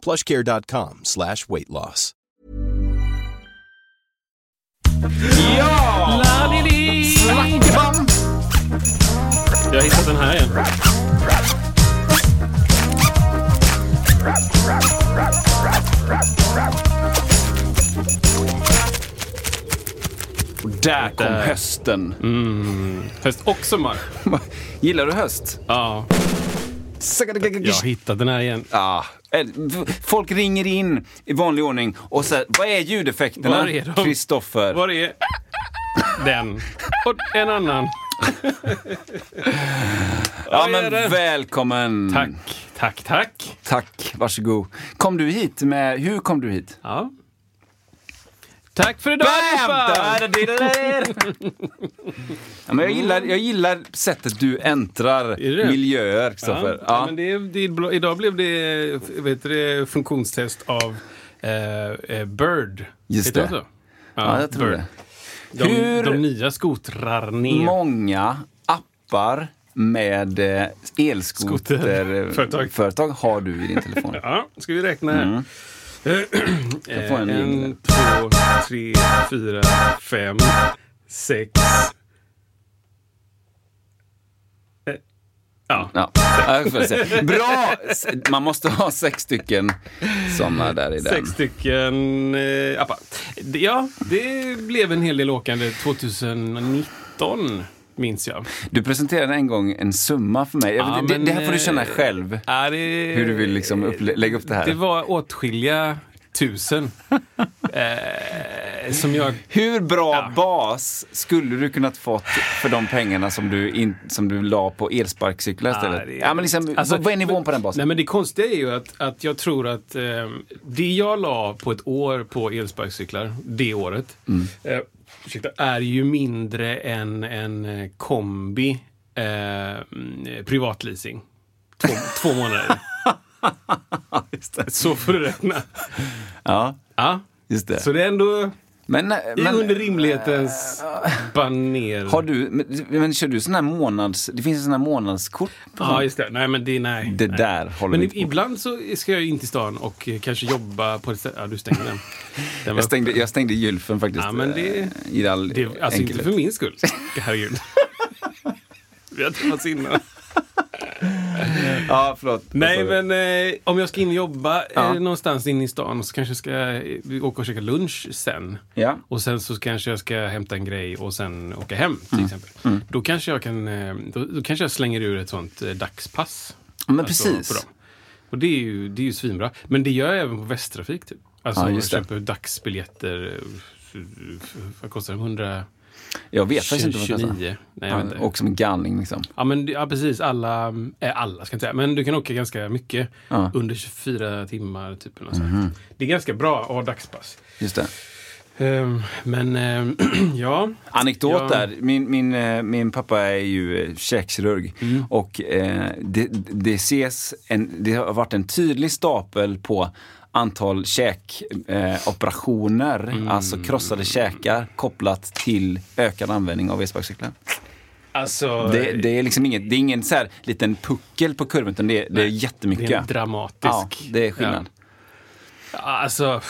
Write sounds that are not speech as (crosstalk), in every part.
plushcare.com slash weight loss. Ja! Slackebam! Jag har hittat den här igen. Och där kom Där. hösten. Höst och sommar. (laughs) Gillar du höst? Ja, jag har hittat den här igen. Ah, folk ringer in i vanlig ordning och säger, vad är ljudeffekterna? Kristoffer. Var är den? Och en annan. Ja, men välkommen. Tack, tack, tack. Tack, varsågod. Kom du hit med, hur kom du hit? Ja. Tack för idag allihopa! (laughs) ja, men jag, gillar, jag gillar sättet du äntrar miljöer, Kristoffer. Ja, Ja. men det, det, idag blev det vet det funktionstest av eh, eh, Bird. Just Heter det. så? Ja, jag tror Bird. det. De, Hur- de nya skotrar ner. Många appar med eh, Skoterföretag. elskoterföretag har du i din telefon. (laughs) Ja, ska vi räkna här. Mm. En en, två, tre, fyra, fem, sex. Eh, Ja, Ja. Bra! Man måste ha sex stycken sådana där i den. sex stycken eh, appar. Ja, det blev en hel del åkande 2019, minns jag. Du presenterade en gång en summa för mig. Ja, det, men, det här får du känna eh, själv. Ja, det, Hur du vill liksom lägga upp det här. Det var åtskilliga tusen. (laughs) eh, som jag Hur bra Ja. bas skulle du kunnat fått för de pengarna som du, in, som du la på elsparkcyklar istället? det- Ja, men liksom, Alltså, vad är nivån men- på den basen? Nej, men det konstiga är ju att, att jag tror att eh, det jag la på ett år på elsparkcyklar, det året, Mm. eh, ursäkta, är ju mindre än en eh, kombi eh, privatleasing. Två, två månader. (laughs) Så får du räkna. Ja, Ja. just det. Så det är ändå Men, i men, under rimlighetens baner. har du, men, men kör du sån här månads... Det finns sån här månadskort? På Ja, just det. Nej, men det, nej. Det nej. där håller Men inte ibland så ska jag in till stan och eh, kanske jobba på ett ställe. Ja, du stänger den. den Jag stängde, jag stängde gylfen faktiskt. Ja, men det- eh, I all Det, alltså inte enkelhet. för min skull. Herregud. (laughs) Vi har träffats innan. Ja, förlåt. Nej, men eh, om jag ska in och jobba Ja. eh, någonstans inne i stan så kanske jag ska eh, åka och käka lunch sen. Ja. Och sen så kanske jag ska hämta en grej och sen åka hem till Mm. exempel. Då kanske jag kan, eh, då, då kanske jag slänger ur ett sånt eh, dagspass. Men Alltså, precis. Och det är, ju, det är ju svinbra. Men det gör jag även på Västtrafik. Typ. Alltså Ja, jag köper dagsbiljetter. eh, Vad kostar det? 100... Jag vet faktiskt inte vad det. 29? Nej, jag Ja, och som en galning liksom. Ja, men, ja, precis. Alla, äh, alla ska jag inte säga. Men du kan åka ganska mycket. Ja. Under 24 timmar. Typ, eller något sånt. Det är ganska bra att ha dagspass. Just det. Ehm, men ehm, (clears throat) ja. Anekdot Ja. där. Min, min, eh, min pappa är ju eh, käkkirurg. Mm. Och eh, det, det ses en, det har varit en tydlig stapel på antal käkoperationer, eh, Mm. alltså krossade käkar kopplat till ökad användning av elsparkcyklar. Alltså, Det, det är liksom inget, det är ingen så här liten puckel på kurvan utan det, det är jättemycket. det är dramatisk. ja, det är skillnad. Ja, alltså,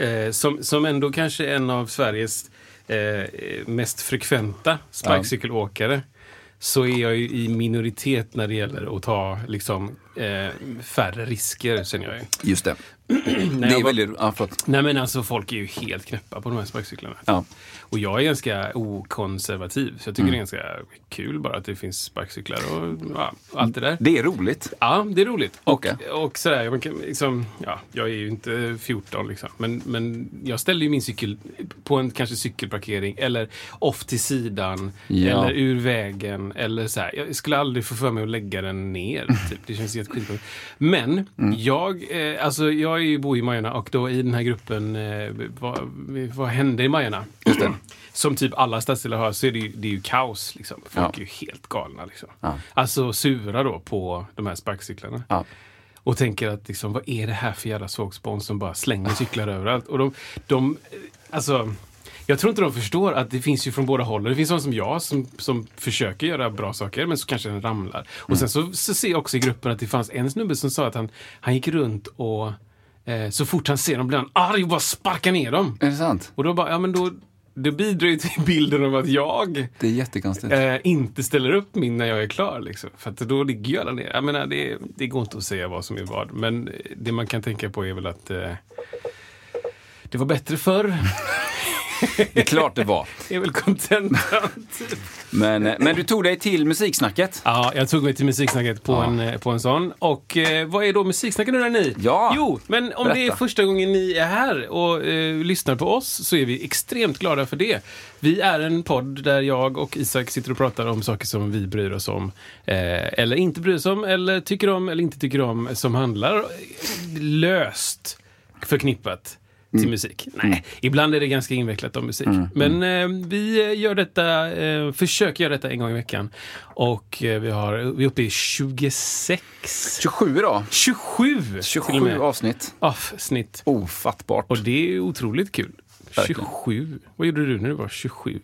eh, som, som ändå kanske en av Sveriges eh, mest frekventa sparkcykelåkare så är jag ju i minoritet när det gäller att ta liksom, eh, färre risker, känner jag ju. Just det. (clears throat) När Det är väldigt, ja, förlåt. Nej men alltså folk är ju helt knäppa på de här sparkcyklarna. Ja. Och jag är ganska okonservativ. Så jag tycker Mm. det är ganska kul bara att det finns sparkcyklar och ja, allt det där. Det är roligt. Ja, det är roligt. Och, Okej. och sådär, man kan, liksom, ja, jag är ju inte 14 liksom. Men, men jag ställde ju min cykel på en kanske cykelparkering eller off till sidan. Ja. Eller ur vägen. Eller så här. Jag skulle aldrig få för mig att lägga den ner. Typ. Det känns inget skitbra. Men jag, eh, alltså jag är ju bor i Majorna och då i den här gruppen, eh, vad, vad hände i Majorna? Som typ alla stadsdelar har så är det ju, det är ju kaos. Liksom. Folk Ja. är ju helt galna. Liksom. Ja. Alltså sura då på de här sparkcyklarna. Ja. Och tänker att liksom, vad är det här för jävla sågspån som bara slänger cyklar (laughs) överallt? Och de, de, alltså, jag tror inte de förstår att det finns ju från båda hållen. Det finns sådana som jag som, som försöker göra bra saker men så kanske den ramlar. Och sen så, så ser jag också i gruppen att det fanns en snubbe som sa att han, han gick runt och eh, så fort han ser dem blir han arg och bara sparkar ner dem. Är det sant? Och då bara, ja men då, det bidrar ju till (laughs) bilden av att jag Det är jättekonstigt. eh, inte ställer upp min när jag är klar. Liksom. För att då ligger ju alla ner. Jag menar, det, det går inte att säga vad som är vad. Men det man kan tänka på är väl att eh, det var bättre förr. (laughs) Det är klart det var. Det är väl kontentan. Men, eh, men du tog dig till musiksnacket. ja, jag tog mig till musiksnacket på, Ja. en, eh, på en sån. Och eh, vad är då musiksnacket då ni? Ja, Jo, men om det är berätta. första gången ni är här och eh, lyssnar på oss så är vi extremt glada för det. Vi är en podd där jag och Isak sitter och pratar om saker som vi bryr oss om. Eh, eller inte bryr oss om, eller tycker om, eller inte tycker om. Som handlar eh, löst förknippat till musik. Nej, ibland är det ganska invecklat om musik. Men eh, vi gör detta, eh, försöker göra detta en gång i veckan. Och eh, vi, har, vi är uppe i 26, 27 då. 27, till och 27 med. avsnitt. avsnitt. Ofattbart. Och det är otroligt kul. Verkligen. 27. Vad gjorde du när du var 27?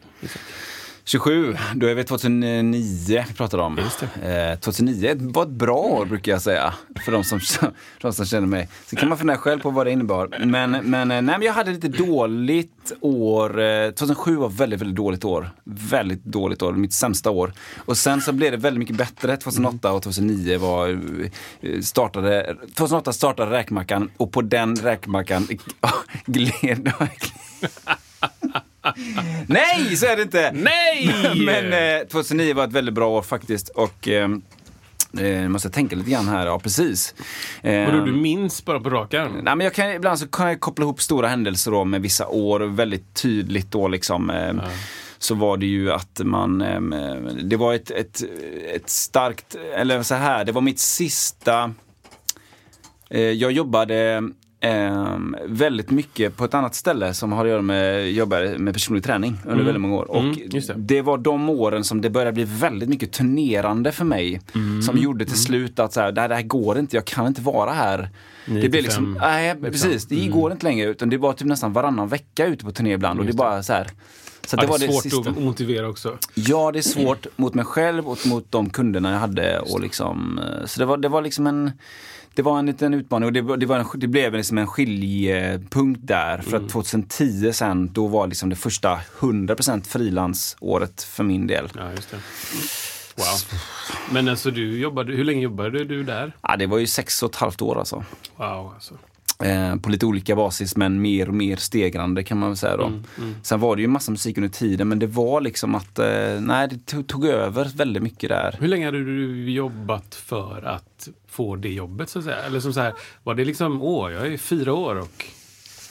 27, då är vi 2009 vi pratar om. Eh, 2009 var ett bra år brukar jag säga. För de som, (laughs) de som känner mig. Sen kan man fundera själv på vad det innebar. Men, men, eh, nej, men jag hade lite dåligt år. Eh, 2007 var väldigt, väldigt dåligt år. Väldigt dåligt år, mitt sämsta år. Och sen så blev det väldigt mycket bättre 2008 och 2009 var, eh, startade, 2008 startade räkmackan och på den räkmackan (laughs) gled (laughs) (laughs) Nej, så är det inte! Nej! (laughs) Men eh, 2009 var ett väldigt bra år faktiskt. Och eh, eh, måste jag tänka lite grann här. Ja, precis. Eh, Vadå, du minns bara på rak arm? Nej, men jag kan, ibland så kan jag koppla ihop stora händelser då med vissa år. Väldigt tydligt då liksom. Eh, Så var det ju att man, eh, det var ett, ett, ett starkt, eller så här, det var mitt sista, eh, jag jobbade eh, väldigt mycket på ett annat ställe som har att göra med, jobbade med personlig träning under väldigt många år. Och Mm, just det. det. var de åren som det började bli väldigt mycket turnerande för mig. Mm. Som gjorde till slut att så här, det, här, det här går inte, jag kan inte vara här. Nio Det blev liksom, nej precis, det Mm. går inte längre utan det var typ nästan varannan vecka ute på turné ibland och det är bara så här. Så Ja, det var det är det svårt sista. att motivera också. Ja, det är svårt mot mig själv och mot de kunderna jag hade. Och liksom, eh, så det var, det var liksom en det var en liten utmaning och det, det, var en, det blev liksom en skiljepunkt där. För Mm. att 2010 sen, då var liksom det första 100% frilansåret för min del. Ja, just det. Wow. Men alltså, du jobbade, hur länge jobbade du där? Ja, det var ju sex och ett halvt år alltså. Wow, alltså. Eh, på lite olika basis men mer och mer stegrande kan man väl säga då. Mm, Sen var det ju massa musik under tiden men det var liksom att, eh, nej det tog, tog över väldigt mycket där. Hur länge hade du jobbat för att få det jobbet, så att säga? Eller som så här, var det liksom, åh, jag är fyra år och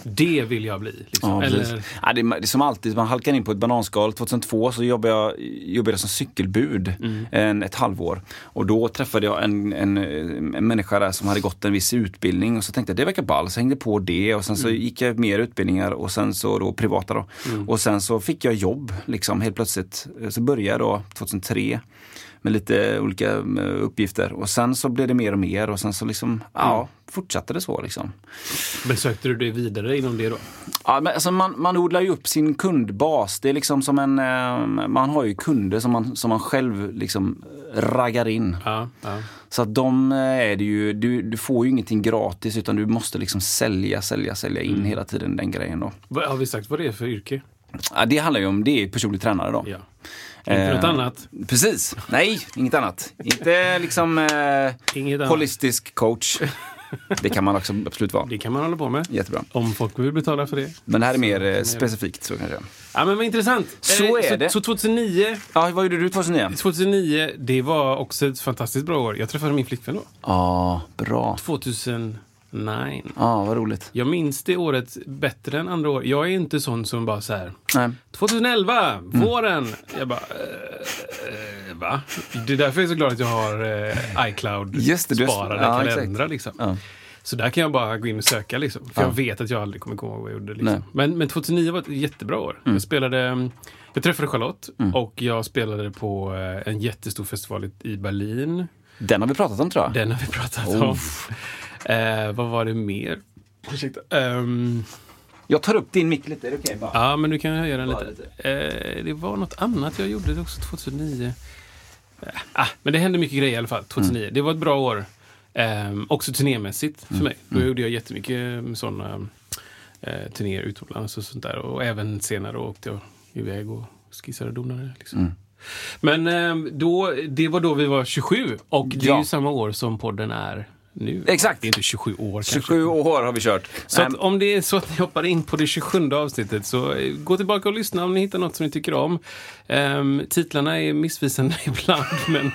det vill jag bli? Liksom. Ja. Eller, Ja, det, är, som alltid, man halkar in på ett bananskal. 2002 så jobbade jag, jobbade jag som cykelbud en, ett halvår. Och då träffade jag en, en, en människa där som hade gått en viss utbildning och så tänkte jag det verkar ball. Så hängde på det och sen så gick jag mer utbildningar och sen så då privata då. Och sen så fick jag jobb liksom helt plötsligt. Så började jag då 2003 med lite olika eh, uppgifter och sen så blev det mer och mer och sen så liksom, ja, fortsatte det så liksom. men sökte du dig vidare inom det då? Ja, men alltså man, man odlar ju upp sin kundbas. Det är liksom som en, eh, man har ju kunder som man, som man själv liksom raggar in. Ja, ja. Så att de eh, är det ju, du, du får ju ingenting gratis utan du måste liksom sälja, sälja, sälja in hela tiden den grejen då. Har vi sagt vad det är för yrke? Ja, det handlar ju om, det är personlig tränare då. Ja. Inte Eh, något annat? Precis, nej, inget annat. Inte liksom eh, Inget annat. holistisk coach. Det kan man också absolut vara. Det kan man hålla på med. Jättebra. Om folk vill betala för det. Men det här är mer eh, specifikt så kanske. Ja, men vad intressant. Så är så, det. Så 2009, Ja, vad gjorde du 2009? 2009, det var också ett fantastiskt bra år. Jag träffade min flickvän då. Ja, bra. 2009. Ja, vad roligt. Jag minns det året bättre än andra år. Jag är inte sån som bara så här. Nej. 2011, Mm. våren. Jag bara, Eh, va? Det är därför jag är så glad att jag har eh, iCloud-sparade ja, kalendrar. Liksom. Ja. Så där kan jag bara gå in och söka. Liksom. För Ja. jag vet att jag aldrig kommer komma ihåg vad jag gjorde. Liksom. Men, men 2009 var ett jättebra år. Jag spelade... mm, Jag träffade Charlotte Mm. och jag spelade på eh, en jättestor festival i- i Berlin. Den har vi pratat om tror jag. Den har vi pratat Oh. om. Eh, vad var det mer? Ursäkta. Ehm, Jag tar upp din mick lite, är det okej? bara? ja, men du kan höja den Bara lite. Eh, det var något annat jag gjorde det också 2009. Eh, ah, men det hände mycket grejer i alla fall 2009. Mm. Det var ett bra år. Ehm, också turnémässigt för mig. Då gjorde jag jättemycket sådana eh, turnéer utomlands och sånt där. Och även senare åkte jag iväg och skissade och donade. Liksom. Mm. Men ehm, då, det var då vi var 27 och det är Ja. ju samma år som podden är nu. Exakt. Det är inte 27 år kanske. 27 år har vi kört. Så att om det är så att ni hoppar in på det 27 avsnittet så eh, gå tillbaka och lyssna om ni hittar något som ni tycker om. Um, titlarna är missvisande (laughs) ibland men,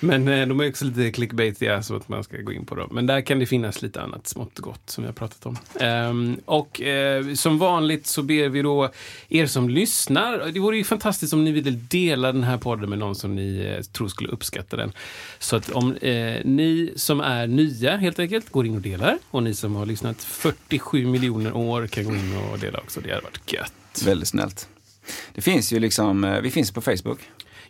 men eh, de är också lite clickbaitiga så att man ska gå in på dem. Men där kan det finnas lite annat smått och gott som vi har pratat om. Um, och uh, som vanligt så ber vi då er som lyssnar, det vore ju fantastiskt om ni ville dela den här podden med någon som ni uh, tror skulle uppskatta den. Så att om uh, ni som är nya helt enkelt går in och delar och ni som har lyssnat 47 miljoner år kan gå in och dela också. Det hade varit gött. Väldigt snällt. Det finns ju liksom, eh, vi finns på Facebook.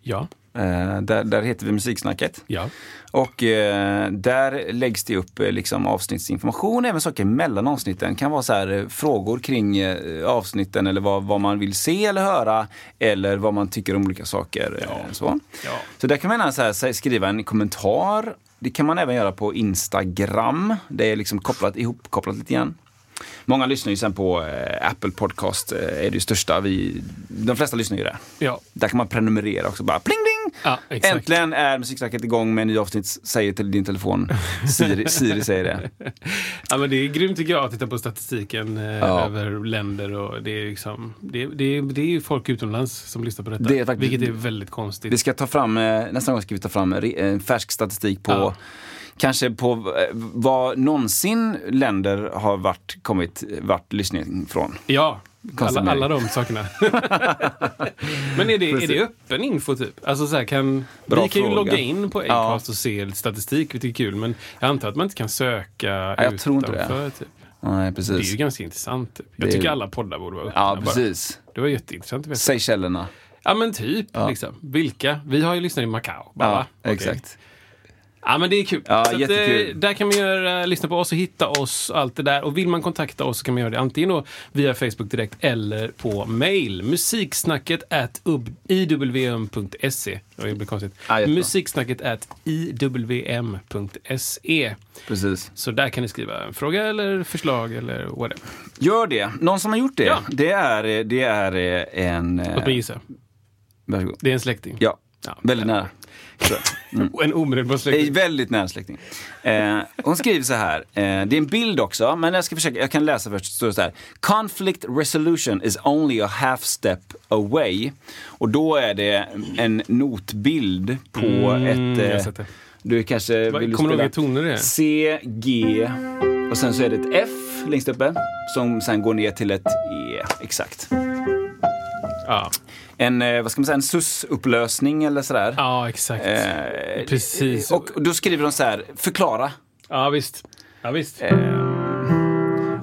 Ja, Eh, där, där heter vi Musiksnacket. ja. Och eh, där läggs det upp liksom avsnittsinformation, även saker mellan avsnitten. kan vara så här, frågor kring eh, avsnitten eller vad, vad man vill se eller höra. Eller vad man tycker om olika saker. eh, så. Ja. så där kan man gärna så här, skriva en kommentar. Det kan man även göra på Instagram. Det är liksom kopplat, ihopkopplat lite grann. Många lyssnar ju sen på eh, Apple Podcast, eh, är det största. Vi, de flesta lyssnar ju där. Ja, Där kan man prenumerera också. Bara pling ding! ja exakt. Äntligen är Musiksnacket igång med en ny avsnitt, säger till din telefon. Siri, (laughs) Siri säger det. Ja, men det är grymt tycker jag att titta på statistiken eh, Ja. över länder. Och det, är liksom, det, det, det är ju folk utomlands som lyssnar på detta. Det är faktiskt- vilket är väldigt konstigt. Vi ska ta fram, eh, nästa gång ska vi ta fram re- en färsk statistik på Ja. Kanske på eh, vad någonsin länder har varit, kommit, varit lyssning från. Ja, alla, alla de sakerna. (laughs) Men är det, är det öppen info typ? Alltså så här, kan, Bra vi kan ju fråga. logga in på Ja. Acast och se statistik, vilket är kul. Men jag antar att man inte kan söka jag tror inte det. utanför, Typ. Nej, Det är ju ganska intressant. Typ. Jag Det är- tycker alla poddar borde vara öppna. Ja, bara. precis. Det var jätteintressant att veta. Säg källorna. Ja men typ. Ja. Liksom. Vilka? Vi har ju lyssnat i Macao. Bara, Ja? Okej. exakt. Ja men det är kul. Ja, så att, jättekul. eh, där kan man göra, lyssna på oss och hitta oss och allt det där. Och vill man kontakta oss så kan man göra det antingen då via Facebook direkt eller på mail. Musiksnacket at iwm.se. Det blir konstigt. Ja. Musiksnacket at iwm.se. Precis. Så där kan ni skriva en fråga eller förslag eller whatever. Gör det. Någon som har gjort det, Ja. det, är, eh, det är eh, en... eh, Låt mig gissa. Varsågod. Det är en släkting. Ja, Ja. väldigt nära. (laughs) Och En omedelbar släkting. Väldigt nära släkting. Eh, hon skriver så här, eh, det är en bild också, men jag ska försöka, jag kan läsa först. Det står så här, Conflict resolution is only a half step away. Och då är det en notbild på Mm, ett... Eh, det. du kanske Vad- vill kommer du ihåg spela? vilka toner det är? C, G och sen så är det ett F längst uppe som sen går ner till ett E. Exakt. Ja, En, eh, vad ska man säga, en sus-upplösning eller sådär. ja exakt. Eh, Precis. Och då skriver de så här, förklara. Ja, visst. Ja, visst. Eh,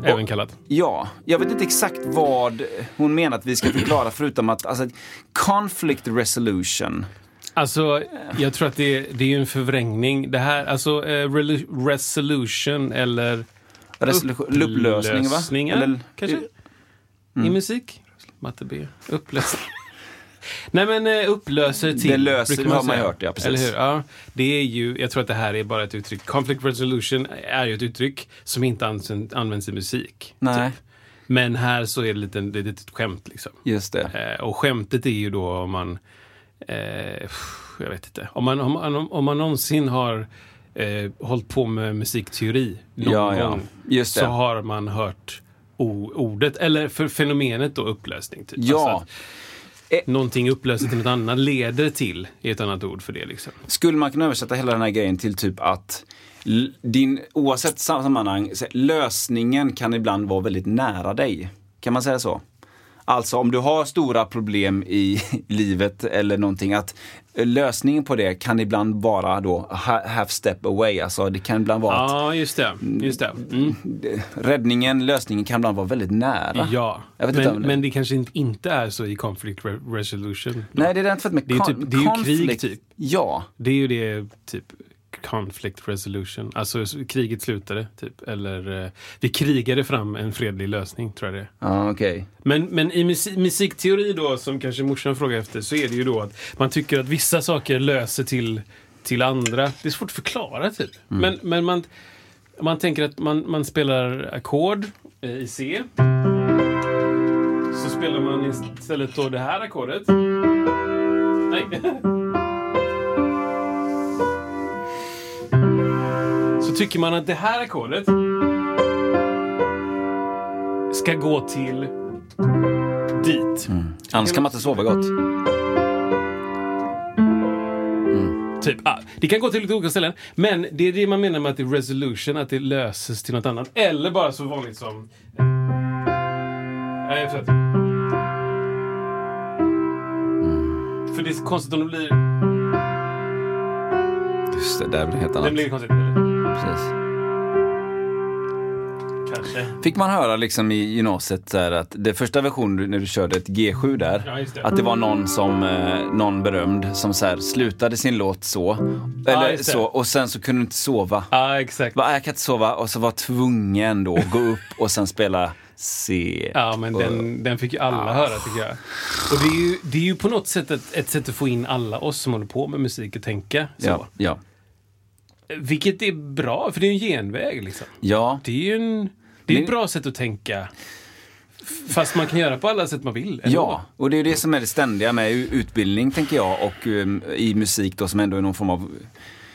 Även kallat. Ja, jag vet inte exakt vad hon menar att vi ska förklara (clears throat) förutom att alltså, conflict resolution. Alltså, jag tror att det är, det är en förvrängning. Det här, alltså eh, resolution eller Resolution, upplösning va? upplösningar, Eller, kanske? Mm. I musik? Matte B. Upplösning. (laughs) Nej men eh, upplöser till. Det löser- det har man hört, ja, precis. Eller hur? Ja, det är ju, jag tror att det här är bara ett uttryck. Conflict resolution är ju ett uttryck som inte används, i musik. Nej, Typ. Men här så är det lite, det är ett skämt liksom. just det. Eh, och skämtet är ju då om man, eh, jag vet inte, om man, om, man- om man någonsin har eh, hållit på med musikteori någon Ja, ja. gång Just så har man hört ordet, eller för fenomenet då upplösning. Typ. Ja. Alltså att någonting upplöser till något annat leder till, är ett annat ord för det. Liksom. Skulle man kunna översätta hela den här grejen till typ att din, oavsett sammanhang, lösningen kan ibland vara väldigt nära dig. Kan man säga så? Alltså om du har stora problem i (laughs) livet eller någonting, att lösningen på det kan ibland vara då ha- half step away. Alltså det kan ibland vara att Ja, just det. Just det. Mm. räddningen, lösningen kan ibland vara väldigt nära. Ja, men, men det kanske inte- är så i conflict re- resolution. Nej, det är inte för att med Det är typ- det är ju krig, typ. Ja, Det är ju det, typ, conflict resolution. Alltså kriget slutade, typ. Eller eh, vi krigade fram en fredlig lösning, tror jag det är. ja okej. Men, men i musik, musikteori då, som kanske morsan frågar efter, så är det ju då att man tycker att vissa saker löser till, till andra. Det är svårt att förklara, typ. Mm. Men, men man, man tänker att man, man spelar ackord eh, i C. Så spelar man istället då det här ackordet. Nej. (laughs) tycker man att det här ackordet ska gå till dit. Annars kan man inte sova gott. Typ, ah, det kan gå till lite olika ställen. Men det är det man menar med att det är resolution, att det löses till något annat. Eller bara så vanligt som... Nej, förlåt. För det är konstigt om det blir... Just det, där blir helt Det annat. blir konstigt, eller? Precis. Kanske. Fick man höra liksom i gymnasiet så här att det första versionen när du körde ett G7 där, Ja, det. att det var någon som, eh, någon berömd som så här slutade sin låt så. Eller det. så, och sen så kunde du inte sova. Ja, exakt. Bara, jag kan inte sova och så var tvungen då att gå upp och sen spela C. Ja, men den, den fick ju alla höra tycker jag. Och det är ju, det är ju på något sätt ett, ett sätt att få in alla oss som håller på med musik och tänka så. Ja, ja. Vilket är bra, för det är en genväg liksom. ja. Det är ju en, det är ett bra sätt att tänka. Fast man kan göra på alla sätt man vill. ändå. Ja, och det är det som är det ständiga med utbildning, tänker jag, och um, i musik då som ändå är någon form av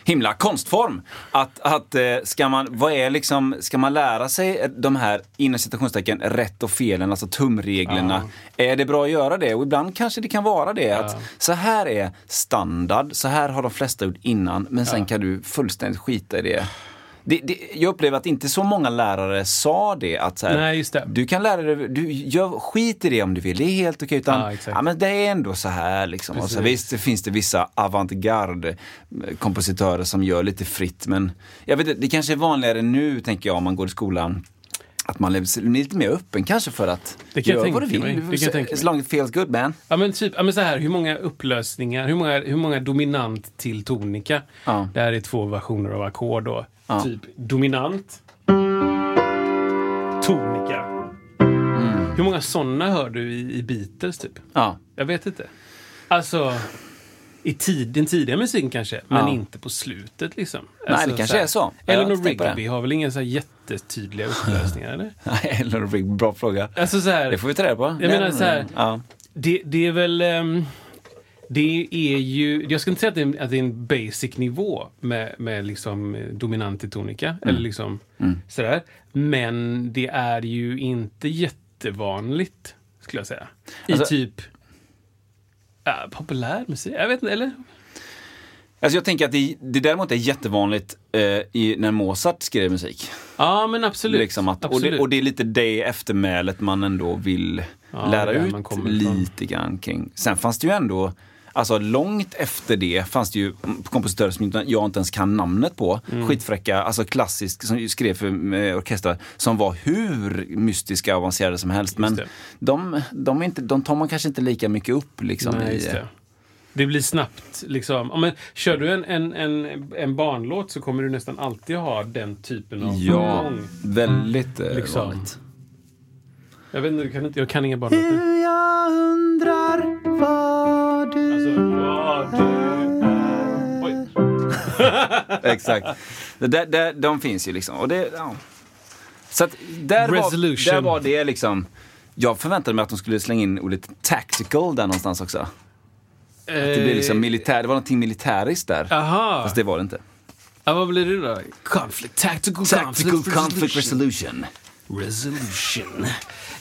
himla konstform. Att, att eh, ska man, vad är liksom, ska man lära sig de här inom citationstecken rätt och felen, alltså tumreglerna. Är det bra att göra det? Och ibland kanske det kan vara det. Att så här är standard, så här har de flesta gjort innan, men sen kan du fullständigt skita i det. Det, det, jag upplever att inte så många lärare sa det. Att så här, Nej, just det. Du kan lära dig, du gör skit i det om du vill, det är helt okej. Utan, Ja, ja, men det är ändå så här liksom. Och så, visst, det finns det vissa avantgarde kompositörer som gör lite fritt. Men jag vet det kanske är vanligare nu, tänker jag, om man går i skolan. Att man är lite mer öppen kanske för att Det kan jag göra vad du vill. mig. Det kan tänka As long as it feels good man. Ja men typ, ja, men så här, hur många upplösningar, hur många, hur många dominant till tonika? Ja. Det här är två versioner av ackord då. Ja. Typ dominant, tonika. Mm. Hur många sådana hör du i, i Beatles typ? Ja. Jag vet inte. Alltså, i tid, den tidiga musiken kanske, men Ja. inte på slutet liksom. Nej, Alltså, det kanske här- är så. Eleanor. Rigby har väl inga så här jättetydliga upplösningar eller? (laughs) Nej, Eleanor Rigby, bra fråga. Alltså så här, Det får vi ta reda på. Jag menar så här- Ja. Det, det är väl... ehm, det är ju... Jag ska inte säga att det är en, att det är en basic nivå med, med liksom eh, dominant i tonika. Mm. Eller liksom sådär. Men det är ju inte jättevanligt, skulle jag säga. I Alltså- typ... Ja, populär musik? Jag vet inte, eller? Alltså jag tänker att det, det däremot är jättevanligt eh, i, när Mozart skrev musik. Ja, men absolut. Liksom att, och, absolut. det, och det är lite det eftermälet man ändå vill Ja, lära ut lite grann kring. Sen fanns det ju ändå, alltså långt efter det fanns det ju kompositörer som jag inte ens kan namnet på. Mm. Skitfräcka, alltså klassisk, som skrev för orkestrar, som var hur mystiska och avancerade som helst. Men de, de, är inte, de tar man kanske inte lika mycket upp liksom. Nej, i. Det blir snabbt liksom. Ja, men, kör du en, en, en, en barnlåt så kommer du nästan alltid ha den typen av Ja, gång. väldigt eh, Liksom. vanligt. Jag vet inte, jag kan, inte, jag kan inga barnlåtar. Jag undrar vad du... Alltså, vad du är... Oj. Exakt. Det där, de finns ju liksom. Och det, ja. Så att där, var, Resolution. där var det liksom... Jag förväntade mig att de skulle slänga in ordet tactical där någonstans också. Att det blir liksom militär, det var någonting militäriskt där. Aha. Fast det var det inte. Ja, vad blir det då? Conflict, tactical, Tactical conflict resolution. resolution. resolution.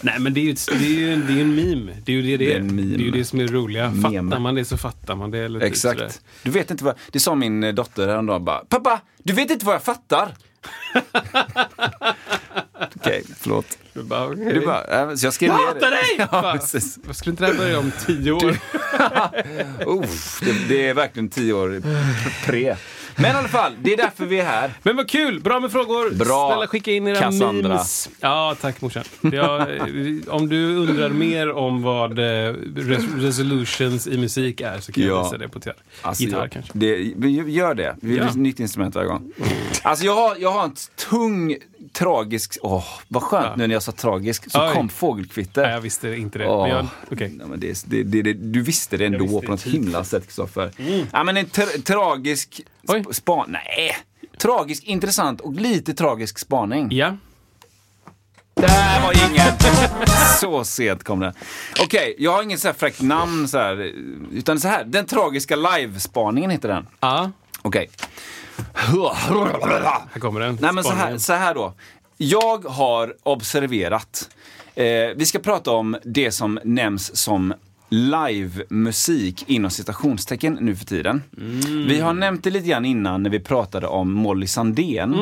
Nej, men det är ju, ett, det är ju en, det är en meme. Det är ju det det Det är. Det är ju det som är roliga. Meme. Fattar man det så fattar man det. Eller typ. Exakt. Du vet inte vad... Det sa min eh, dotter häromdagen bara. Pappa, du vet inte vad jag fattar. (laughs) Okej, förlåt. Du bara, okej. Du bara, äh, så jag skrev ner hatar dig! (laughs) Ja, skulle inte det här börja om tio år? (laughs) Uff, det, det är verkligen tio år pre. Men i alla fall, det är därför vi är här. Men vad kul! Bra med frågor. Bra, Snälla skicka in era Cassandra. memes. Ja, tack morsan. Jag, om du undrar mer om vad eh, res- resolutions i musik är så kan jag Ja. visa det på gitarr. Alltså, gitarr kanske. Det, gör det. Vi vill Ja. nytt instrument varje gång. Alltså jag har, jag har en tung, tragisk... Åh, vad skönt Ja. nu när jag sa tragisk. Så Oj. kom fågelkvitter. Nej, jag visste inte det. Men jag, okej. Nej, men det, det, det, det, du visste det ändå visste på något typ. himla sätt, Kristoffer. Ja, men en tra tragisk sp- span... Nej! Tragisk, intressant och lite tragisk spaning. Ja. Där var ingen! (laughs) så sent kom den. Okej, jag har inget så här fräckt namn så här, utan så här. Den tragiska livespaningen heter den. Ja, Okej. Här kommer den. Nej men så här, så här då. Jag har observerat, eh, vi ska prata om det som nämns som livemusik inom citationstecken nu för tiden. Mm. Vi har nämnt det lite grann innan när vi pratade om Molly Sandén.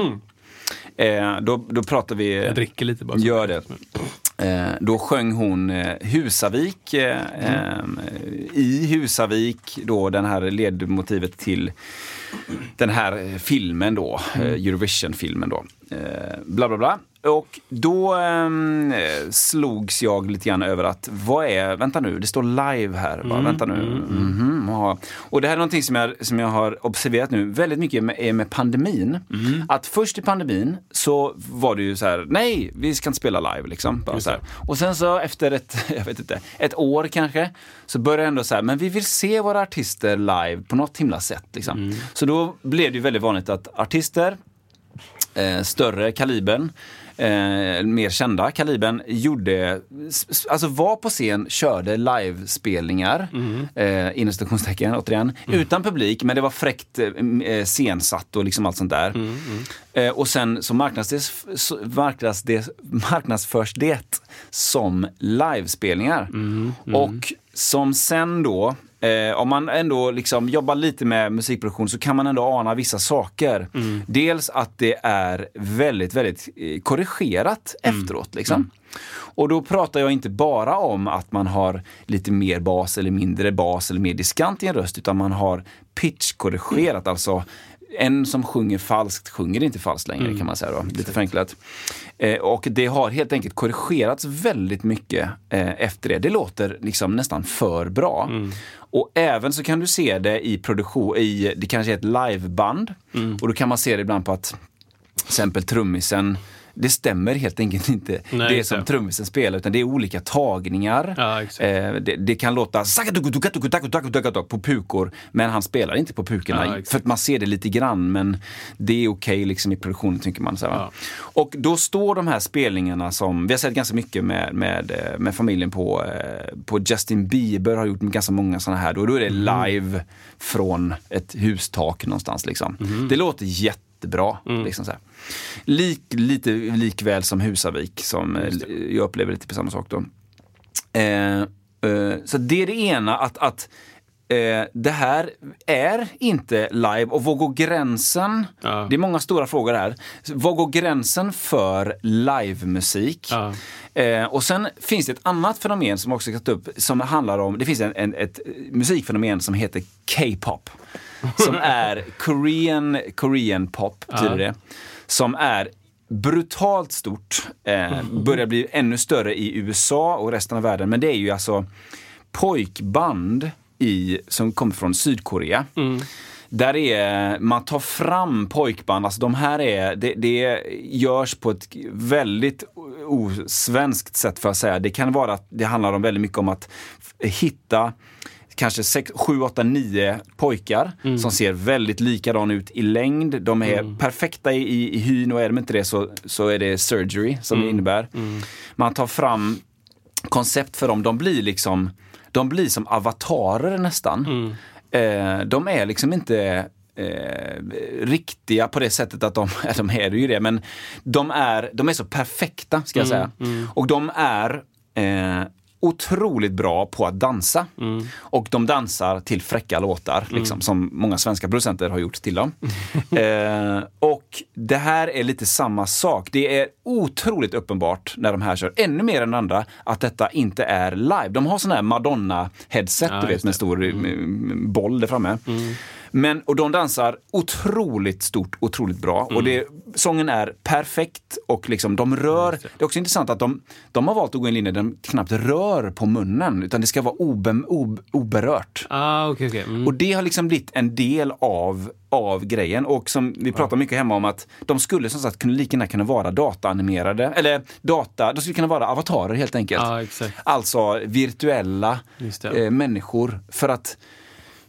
Eh, då, då pratade vi... Mm. Jag dricker lite bara. Gör det. Eh, då sjöng hon eh, Husavik eh, Mm. eh, i Husavik, då den här ledmotivet till den här eh, filmen då, Mm. Eurovision-filmen då. Eh, bla bla bla. Och då ehm, eh, slogs jag lite grann över att, vad är, vänta nu, det står live här. Bara, Mm, vänta nu. Mhm, ja. Och det här är någonting som jag, som jag har observerat nu väldigt mycket med, är med pandemin. Mm. Att först i pandemin så var det ju så här, nej, vi ska inte spela live liksom. Bara så här. Och sen så efter ett, (laughs) jag vet inte, ett år kanske, så började jag ändå så här, men vi vill se våra artister live på något himla sätt. Liksom. Mm. Så då blev det ju väldigt vanligt att artister, eh, större kalibern, eh, mer kända kalibern, gjorde, alltså var på scen, körde livespelningar, eh, inom citationstecken återigen, utan publik, men det var fräckt eh, eh, scensatt och liksom allt sånt där. Eh, och sen så marknadsförs, så marknadsdes, marknadsförs det som livespelningar. Och som sen då, eh, om man ändå liksom jobbar lite med musikproduktion så kan man ändå ana vissa saker. Dels att det är väldigt, väldigt eh, korrigerat efteråt. Liksom. Och då pratar jag inte bara om att man har lite mer bas eller mindre bas eller mer diskant i en röst, utan man har pitchkorrigerat, alltså en som sjunger falskt sjunger inte falskt längre kan man säga då, lite förenklat. Eh, och det har helt enkelt korrigerats väldigt mycket eh, efter det. Det låter liksom nästan för bra. Och även så kan du se det i produktion, i, det kanske är ett liveband. Och då kan man se det ibland på att till exempel trummisen det stämmer helt enkelt inte Nej, det just som trummisen spelar, utan det är olika tagningar. Ja. Eh, det, det kan låta på pukor, men han spelar inte på pukorna. Ja, för att man ser det lite grann, men det är okej liksom i produktionen tycker man. Så? Ja. Och då står de här spelningarna som, vi har sett ganska mycket med, med, eh, med familjen på, eh, på Justin Bieber har gjort ganska många sådana här. Då, då är det Mm. live från ett hustak någonstans. Liksom. Det låter jättebra. Mm. Liksom så här. Lik, lite likväl som Husavik som eh, jag upplever lite på samma sak då. Eh, eh, så det är det ena, att, att eh, det här är inte live. Och var går gränsen? Ja. Det är många stora frågor här. Var går gränsen för livemusik? Ja. Eh, och sen finns det ett annat fenomen som också ska ta upp, som handlar om, det finns en, en, ett musikfenomen som heter K-pop. Som är Korean, Korean pop, betyder det. Som är brutalt stort, eh, börjar bli ännu större i USA och resten av världen. Men det är ju alltså pojkband i, som kommer från Sydkorea. Där är, man tar fram pojkband, alltså de här är, det, det görs på ett väldigt osvenskt sätt för att säga. Det kan vara att det handlar om väldigt mycket om att hitta kanske 6, 7, 8, 9 pojkar som ser väldigt likadana ut i längd. De är perfekta i, i, hyn och är de inte det så, så är det surgery som det innebär. Man tar fram koncept för dem. De blir liksom, de blir som avatarer nästan. Eh, de är liksom inte eh, riktiga på det sättet att de, (laughs) de är ju det, men de är, de är så perfekta ska jag säga. Och de är eh, otroligt bra på att dansa. Mm. Och de dansar till fräcka låtar, liksom, som många svenska producenter har gjort till dem. (laughs) eh, och det här är lite samma sak. Det är otroligt uppenbart när de här kör, ännu mer än andra, att detta inte är live. De har sån här Madonna-headset, Ja, du vet, med det. stor mm. boll där framme. Men, och de dansar otroligt stort, otroligt bra. Och det, sången är perfekt och liksom de rör. Just det. Det är också intressant att de, de har valt att gå en linje där de knappt rör på munnen, utan det ska vara obe, ob, oberört. Ah, okej, okej. Mm. Och det har liksom blivit en del av, av grejen. Och som vi pratar mycket hemma om att de skulle som sagt kunna, lika gärna kunna vara dataanimerade. Eller data, de skulle kunna vara avatarer helt enkelt. Exakt. Alltså virtuella eh, människor. För att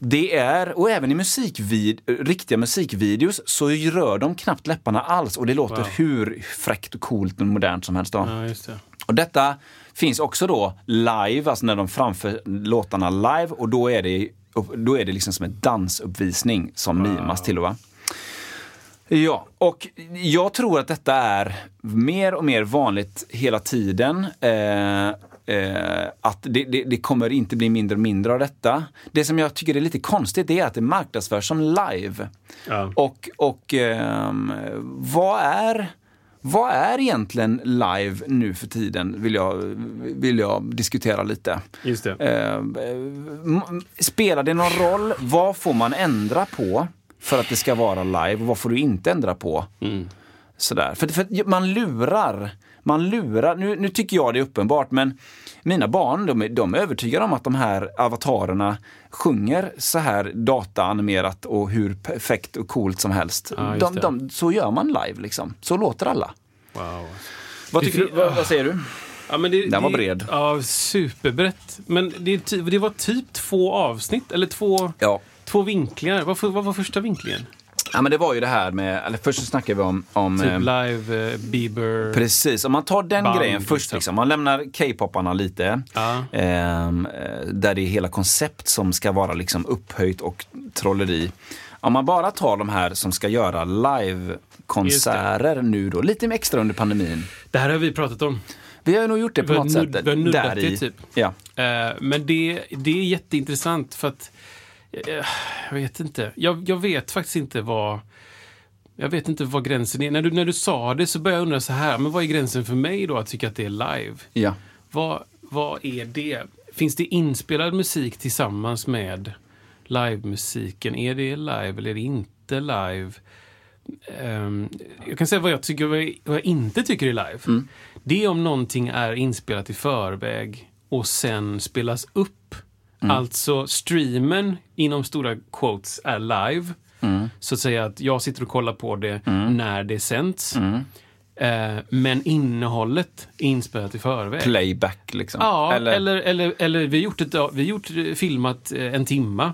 det är, och även i musikvid, riktiga musikvideos så rör de knappt läpparna alls och det låter Wow. hur fräckt och coolt och modernt som helst. Då. Ja, just det. Och detta finns också då live, alltså när de framför låtarna live och då är det, då är det liksom som en dansuppvisning som mimas till. Va? Ja, och jag tror att detta är mer och mer vanligt hela tiden. Eh, eh, att det, det, det kommer inte bli mindre och mindre av detta. Det som jag tycker är lite konstigt är att det marknadsförs som live. Ja. Och, och ehm, vad är vad är egentligen live nu för tiden, vill jag, vill jag diskutera lite. Just det. Eh, spelar det någon roll? Vad får man ändra på för att det ska vara live och vad får du inte ändra på? Sådär. För, för man lurar. Man lurar. Nu, nu tycker jag det är uppenbart, men mina barn de, är- de är övertygade om att de här avatarerna sjunger så här dataanimerat och hur perfekt och coolt som helst. Just de, de, så gör man live liksom. Så låter alla. Wow. Vad, tycker du, vad, vad säger du? Ja, men det, Den var bred. Ja, superbrett. Men det, det var typ två avsnitt, eller två, Ja. två vinklingar. Vad var första vinklingen? Ja, men det var ju det här med, eller först så snackade vi om, om Typ eh, live, eh, Bieber. Precis, om man tar den Band, grejen först, liksom. liksom. man lämnar K-poparna lite. Ehm, eh, där det är hela koncept som ska vara liksom upphöjt och trolleri. Om man bara tar de här som ska göra livekonserter nu då, lite extra under pandemin. Det här har vi pratat om. Vi har ju nog gjort det på något sätt. vi har nuddat det, typ. Ja. Eh, men det, det är jätteintressant för att jag vet inte. Jag, jag vet faktiskt inte vad jag vet inte vad gränsen är. När du, när du sa det så började jag undra så här, men vad är gränsen för mig då att tycka att det är live? ja. Vad, vad är det? Finns det inspelad musik tillsammans med livemusiken? Är det live eller är det inte live? Ehm, jag kan säga vad jag, tycker, vad jag, vad jag inte tycker är live. Det är om någonting är inspelat i förväg och sen spelas upp. Alltså streamen inom stora quotes är live. Så att säga att jag sitter och kollar på det när det sänds. Eh, men innehållet är inspelat i förväg. Playback liksom. Ja, eller, eller, eller, vi har gjort, ett, vi gjort eh, filmat eh, en timma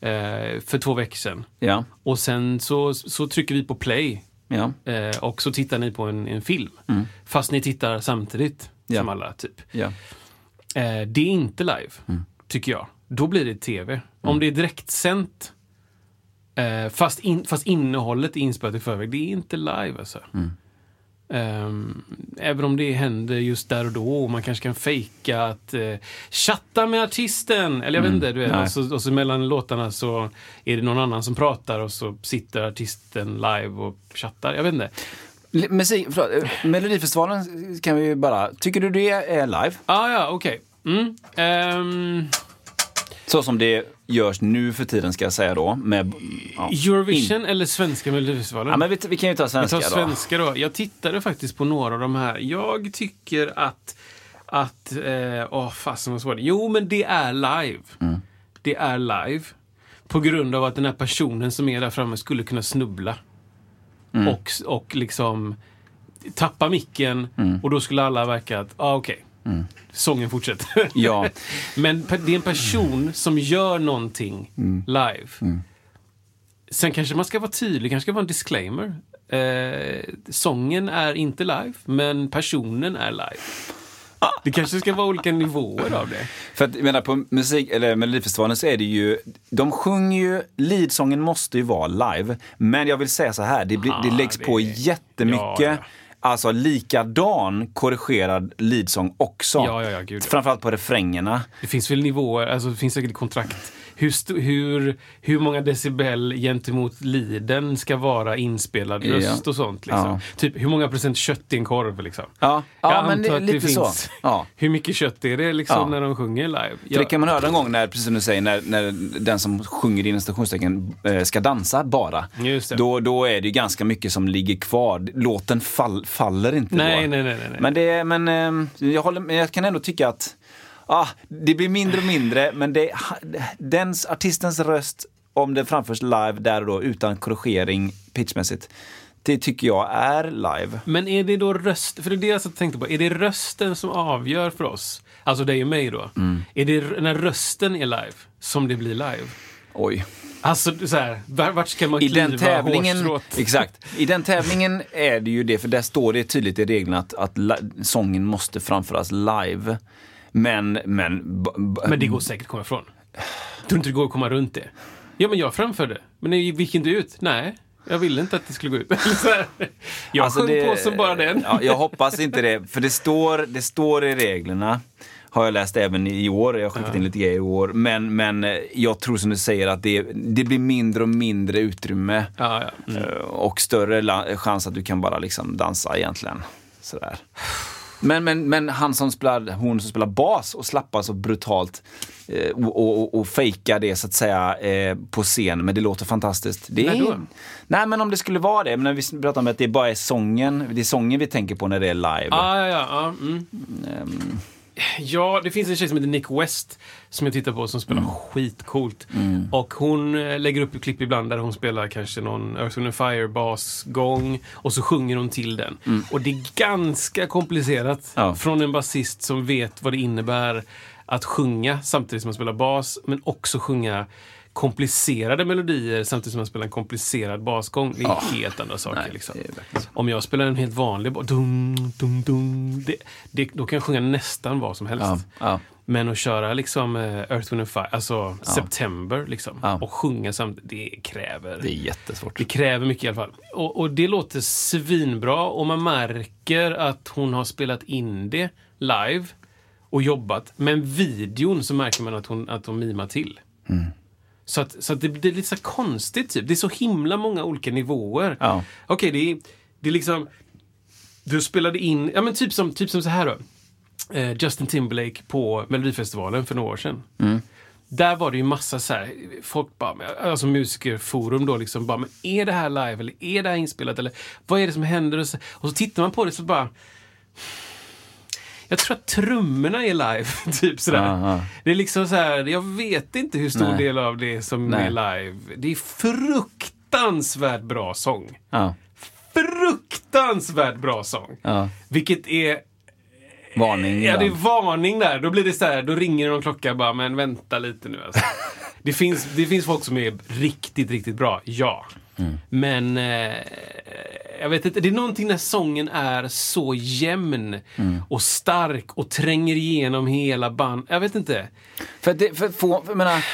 eh, för två veckor sedan. Ja. Och sen så, så trycker vi på play Ja. eh, och så tittar ni på en, en film. Mm. Fast ni tittar samtidigt Ja. som alla, typ. Ja. Det är inte live, Mm. tycker jag. Då blir det tv. Om det är direktsänt, eh, fast, in, fast innehållet är inspelat i förväg, det är inte live alltså. Mm. Ehm, även om det händer just där och då och man kanske kan fejka att eh, chatta med artisten. Eller jag vet inte, du vet. Mm. Och så, och så mellan låtarna så är det någon annan som pratar och så sitter artisten live och chattar. Jag vet inte. Musik, förlåt, eh, Melodifestivalen kan vi ju bara, tycker du det är live? Ah, ja, okej. Mm. Ehm, Så som det görs nu för tiden ska jag säga då. Med, ja. Eurovision eller svenska Melodifestivalen? Ja, men vi, vi kan ju ta Vi svenska tar då. svenska då. Jag tittade faktiskt på några av de här. Jag tycker att... att eh, åh, fasen vad svårt. Jo, men det är live. Mm. Det är live. På grund av att den här personen som är där framme skulle kunna snubbla. Mm. Och, och liksom tappa micken Mm. och då skulle alla verka att, ah, okej. Sången fortsätter. Ja. (laughs) Men det är en person som gör någonting Mm. live. Sen kanske man ska vara tydlig, kanske ska vara en disclaimer. Eh, sången är inte live, men personen är live. Det kanske ska vara olika nivåer av det. För att, jag menar, på musik, eller Melodifestivalen så är det ju, de sjunger ju, leadsången måste ju vara live. Men jag vill säga så här, det, blir, det Ah, läggs det- på jättemycket ja, ja. Alltså likadan korrigerad leadsång också. Ja, ja, ja, gud, ja. Framförallt på refrängerna. Det finns väl nivåer, alltså det finns säkert kontrakt. Hur, hur, hur många decibel gentemot liden ska vara inspelad Ja. röst och sånt. Liksom. Ja. Typ hur många procent kött i en korv? Liksom. Ja, Jag ja men det, lite så. finns- Ja. (laughs) Hur mycket kött är det liksom Ja. när de sjunger live? Ja. det kan man höra en gång när, precis som du säger, när, när den som sjunger inom stationstecken eh, ska dansa bara. Just det. Då, då är det ganska mycket som ligger kvar. Låten fall, faller inte Nej, då. nej, nej, nej, nej. Men, det, men eh, jag, håller, men jag kan ändå tycka att ah, det blir mindre och mindre, men det, dens, artistens röst, om det framförs live där och då utan korrigering pitchmässigt, det tycker jag är live. Men är det då röst, för det är det jag tänkte på, är det rösten som avgör för oss? Alltså dig och mig då. Mm. Är det när rösten är live som det blir live? Oj. Alltså så här, var- vart ska man I kliva den tävlingen, hårstrået? exakt. I den tävlingen är det ju det, för där står det tydligt i reglerna att, att sången måste framföras live. Men, men... Men det går säkert att komma ifrån. Tror inte det går att komma runt det? Ja, men jag framförde. Men det gick inte ut. Nej, jag ville inte att det skulle gå ut. (laughs) Jag Alltså, sjöng det- på som bara den. Ja, jag hoppas inte det, för det står, det står i reglerna. Har jag läst även i år, jag har skickat in lite grejer i år. Men, men eh, jag tror som du säger att det, det blir mindre och mindre utrymme. Ja, ja. Mm. Eh, Och större chans att du kan bara liksom dansa egentligen. Sådär. Men, men, men han som spelar, hon som spelar bas och slappar så brutalt eh, och, och, och fejkar det så att säga eh, på scen, men det låter fantastiskt. Det är, då? Nej men om det skulle vara det, men när vi pratar om att det bara är sången, det är sången vi tänker på när det är live. Ja, ja, ja. ja, Mm. Ehm, Ja, det finns en tjej som heter Nick West som jag tittar på som spelar skitcoolt. Och hon eh, lägger upp klipp ibland där hon spelar kanske någon Earth, Wind Fire basgång och så sjunger hon till den. Och det är ganska komplicerat Ja. från en basist som vet vad det innebär att sjunga samtidigt som man spelar bas, men också sjunga komplicerade melodier samtidigt som man spelar en komplicerad basgång. Det är Ja. helt andra saker. Nej, liksom. Om jag spelar en helt vanlig dum, dum, dum, det, det, då kan jag sjunga nästan vad som helst. ja, ja. Men att köra liksom eh, Earth, Wind Fire, alltså September liksom, och sjunga samtidigt, det kräver. Det är jättesvårt. Det kräver mycket i alla fall. Och, och det låter svinbra och man märker att hon har spelat in det live och jobbat. Men videon så märker man att hon, att hon mimar till. Mm. Så, att, så att det, det är lite så konstigt typ. Det är så himla många olika nivåer. Ja. Okej, det, är, det är liksom... Du spelade in, ja men typ som, typ som så här då. Eh, Justin Timberlake på Melodifestivalen för några år sedan. Där var det ju massa så här, folk bara, alltså musikerforum då liksom bara, men är det här live eller är det här inspelat eller vad är det som händer? Och så, och så tittar man på det så bara, jag tror att trummorna är live, (laughs) typ sådär. Aha. Det är liksom så här, jag vet inte hur stor Nej. del av det som Nej. är live. Det är fruktansvärt bra sång. Ja, Fruktansvärt bra sång. ja. Vilket är Varning. Ja, det är varning där. Då blir det så här, då ringer någon klocka bara, men vänta lite nu alltså. (laughs) det, finns, det finns folk som är riktigt, riktigt bra, ja. Men eh, jag vet inte, det är någonting när sången är så jämn och stark och tränger igenom hela band. Jag vet inte. För, det, för, för jag menar,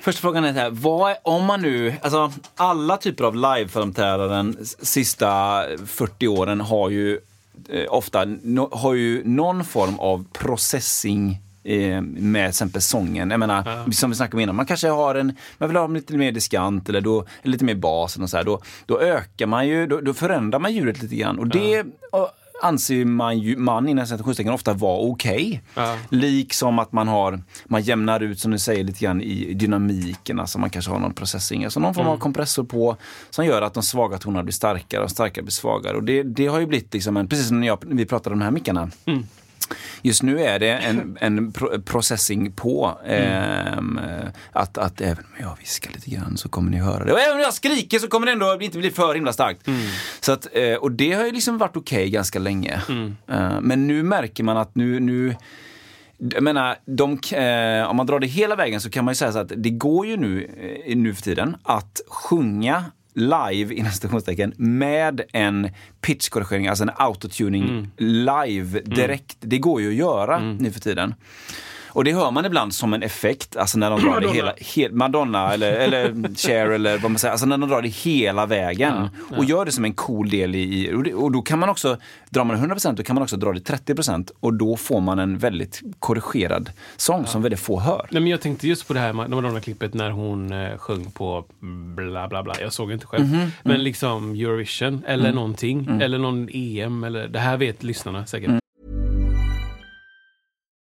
första frågan är så här, vad om man nu, alltså alla typer av liveframträdanden sista 40 åren har ju eh, ofta no, har ju någon form av processing eh, med till exempel sången. Jag menar, som vi snackade om innan, man kanske har en, man vill ha lite mer diskant eller, då, eller lite mer bas och så här, då, då ökar man ju, då, då förändrar man ljudet lite grann. Och det och, anser man ju, man inom citationstecken ofta vara okej. Ja. Liksom att man har, man jämnar ut som du säger lite grann i dynamiken, alltså man kanske har någon processing, alltså någon form av kompressor på som gör att de svaga tonerna blir starkare och starkare blir svagare. Och det, det har ju blivit liksom en, precis som när, jag, när vi pratade om de här mickarna. Just nu är det en, en pro processing på. ehm, att, att även om jag viskar lite grann så kommer ni höra det. Och även om jag skriker så kommer det ändå inte bli för himla starkt. Så att, eh, och det har ju liksom varit okej ganska länge. Eh, men nu märker man att nu, nu jag menar, de, eh, om man drar det hela vägen så kan man ju säga så att det går ju nu, eh, nu för tiden att sjunga live inom citationstecken med en pitchkorrigering, alltså en autotuning live direkt. Det går ju att göra nu för tiden. Och det hör man ibland som en effekt, alltså när de drar det hela, he, Madonna eller, eller Cher eller vad man säger, alltså när de drar det hela vägen Ja, ja. och gör det som en cool del i, och, det, och då kan man också, drar man 100% då kan man också dra det 30% och då får man en väldigt korrigerad sång som väldigt få hör. Nej, men jag tänkte just på det här Madonna-klippet när hon eh, sjöng på bla bla bla. Jag såg inte själv. Mhm, Men mm. liksom Eurovision eller någonting. Eller någon EM. Eller, det här vet lyssnarna säkert. Mm.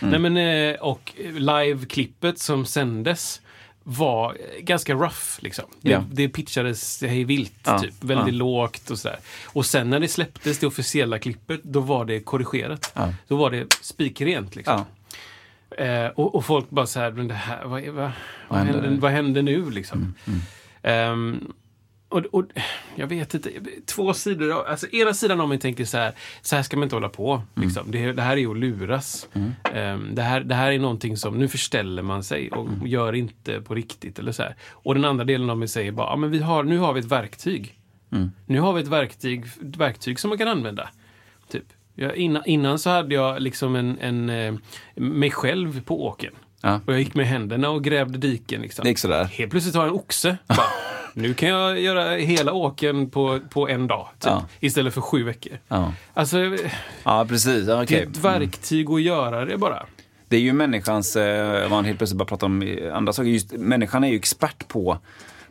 Nej, men, eh, och live-klippet som sändes var ganska rough. Liksom. Det, Ja. det pitchades hej vilt, Ja, typ. väldigt ja. lågt och sådär. Och sen när det släpptes, det officiella klippet, då var det korrigerat. Ja. Då var det spikrent. Liksom. Eh, och, och folk bara så här, men det här, vad, vad, vad, nu?" vad händer nu liksom? Mm, Ehm, och, och, jag vet inte, två sidor. Alltså, ena sidan om mig tänker så här, så här ska man inte hålla på. Mm. Liksom. Det, det här är ju att luras. Ehm, det, här, det här är någonting som, nu förställer man sig och Mm. gör inte på riktigt. Eller så här. Och den andra delen av mig säger bara, ja, men vi har, nu har vi ett verktyg. Mm. Nu har vi ett verktyg, ett verktyg som man kan använda. Typ. Jag, innan, innan så hade jag liksom en, en, eh, mig själv på åken. Ja. Och jag gick med händerna och grävde diken. Liksom. Det gick sådär. Helt plötsligt har jag en oxe. Bara, (laughs) nu kan jag göra hela åken på, på en dag. Typ, Ja. Istället för sju veckor. Ja, Alltså, det ja precis. Ja, är okej. ett verktyg att göra det bara. Det är ju människans, eh, man helt plötsligt bara pratar om eh, andra saker. Just, människan är ju expert på,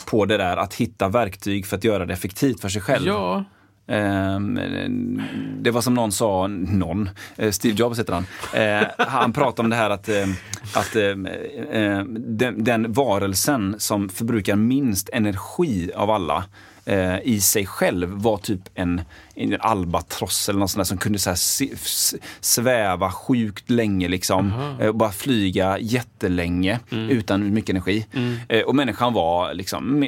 på det där att hitta verktyg för att göra det effektivt för sig själv. Ja, Ehm, det var som någon sa, någon, eh, Steve Jobs heter han. Eh, han pratade om det här att, ehm, att ehm, eh, den, den varelsen som förbrukar minst energi av alla eh, i sig själv var typ en, en albatross eller något sånt där som kunde så sväva sjukt länge liksom. Eh, och bara flyga jättelänge utan mycket energi. Eh, och människan var liksom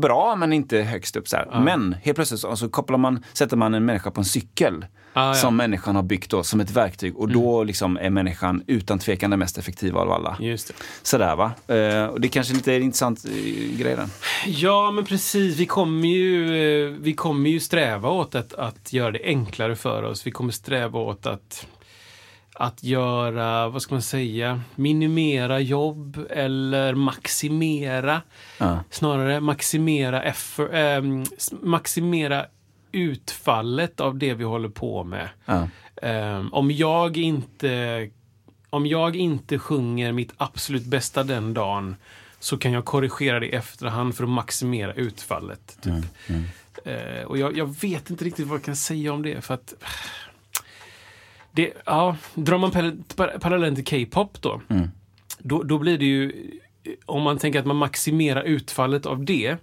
bra men inte högst upp. Så här. Men helt plötsligt så, så kopplar man, sätter man en människa på en cykel Ah, ja. Mm. som människan har byggt då, som ett verktyg. Och då liksom är människan utan tvekan den mest effektiva av alla. just det. Sådär va. Eh, och det kanske lite är en intressant eh, grej den. Ja, men precis. Vi kommer ju, eh, vi kommer ju sträva åt att, att göra det enklare för oss. Vi kommer sträva åt att, att göra, vad ska man säga, minimera jobb eller maximera. Ja. Snarare maximera, effort, s- maximera utfallet av det vi håller på med. Ja. Ehm, om jag inte om jag inte sjunger mitt absolut bästa den dagen så kan jag korrigera det i efterhand för att maximera utfallet. Typ. Eh, och jag, jag vet inte riktigt vad jag kan säga om det. för att (sighs) det, ja, Drar man parallell- par- parallellen till K-pop då, då, då blir det ju om man tänker att man maximerar utfallet av det,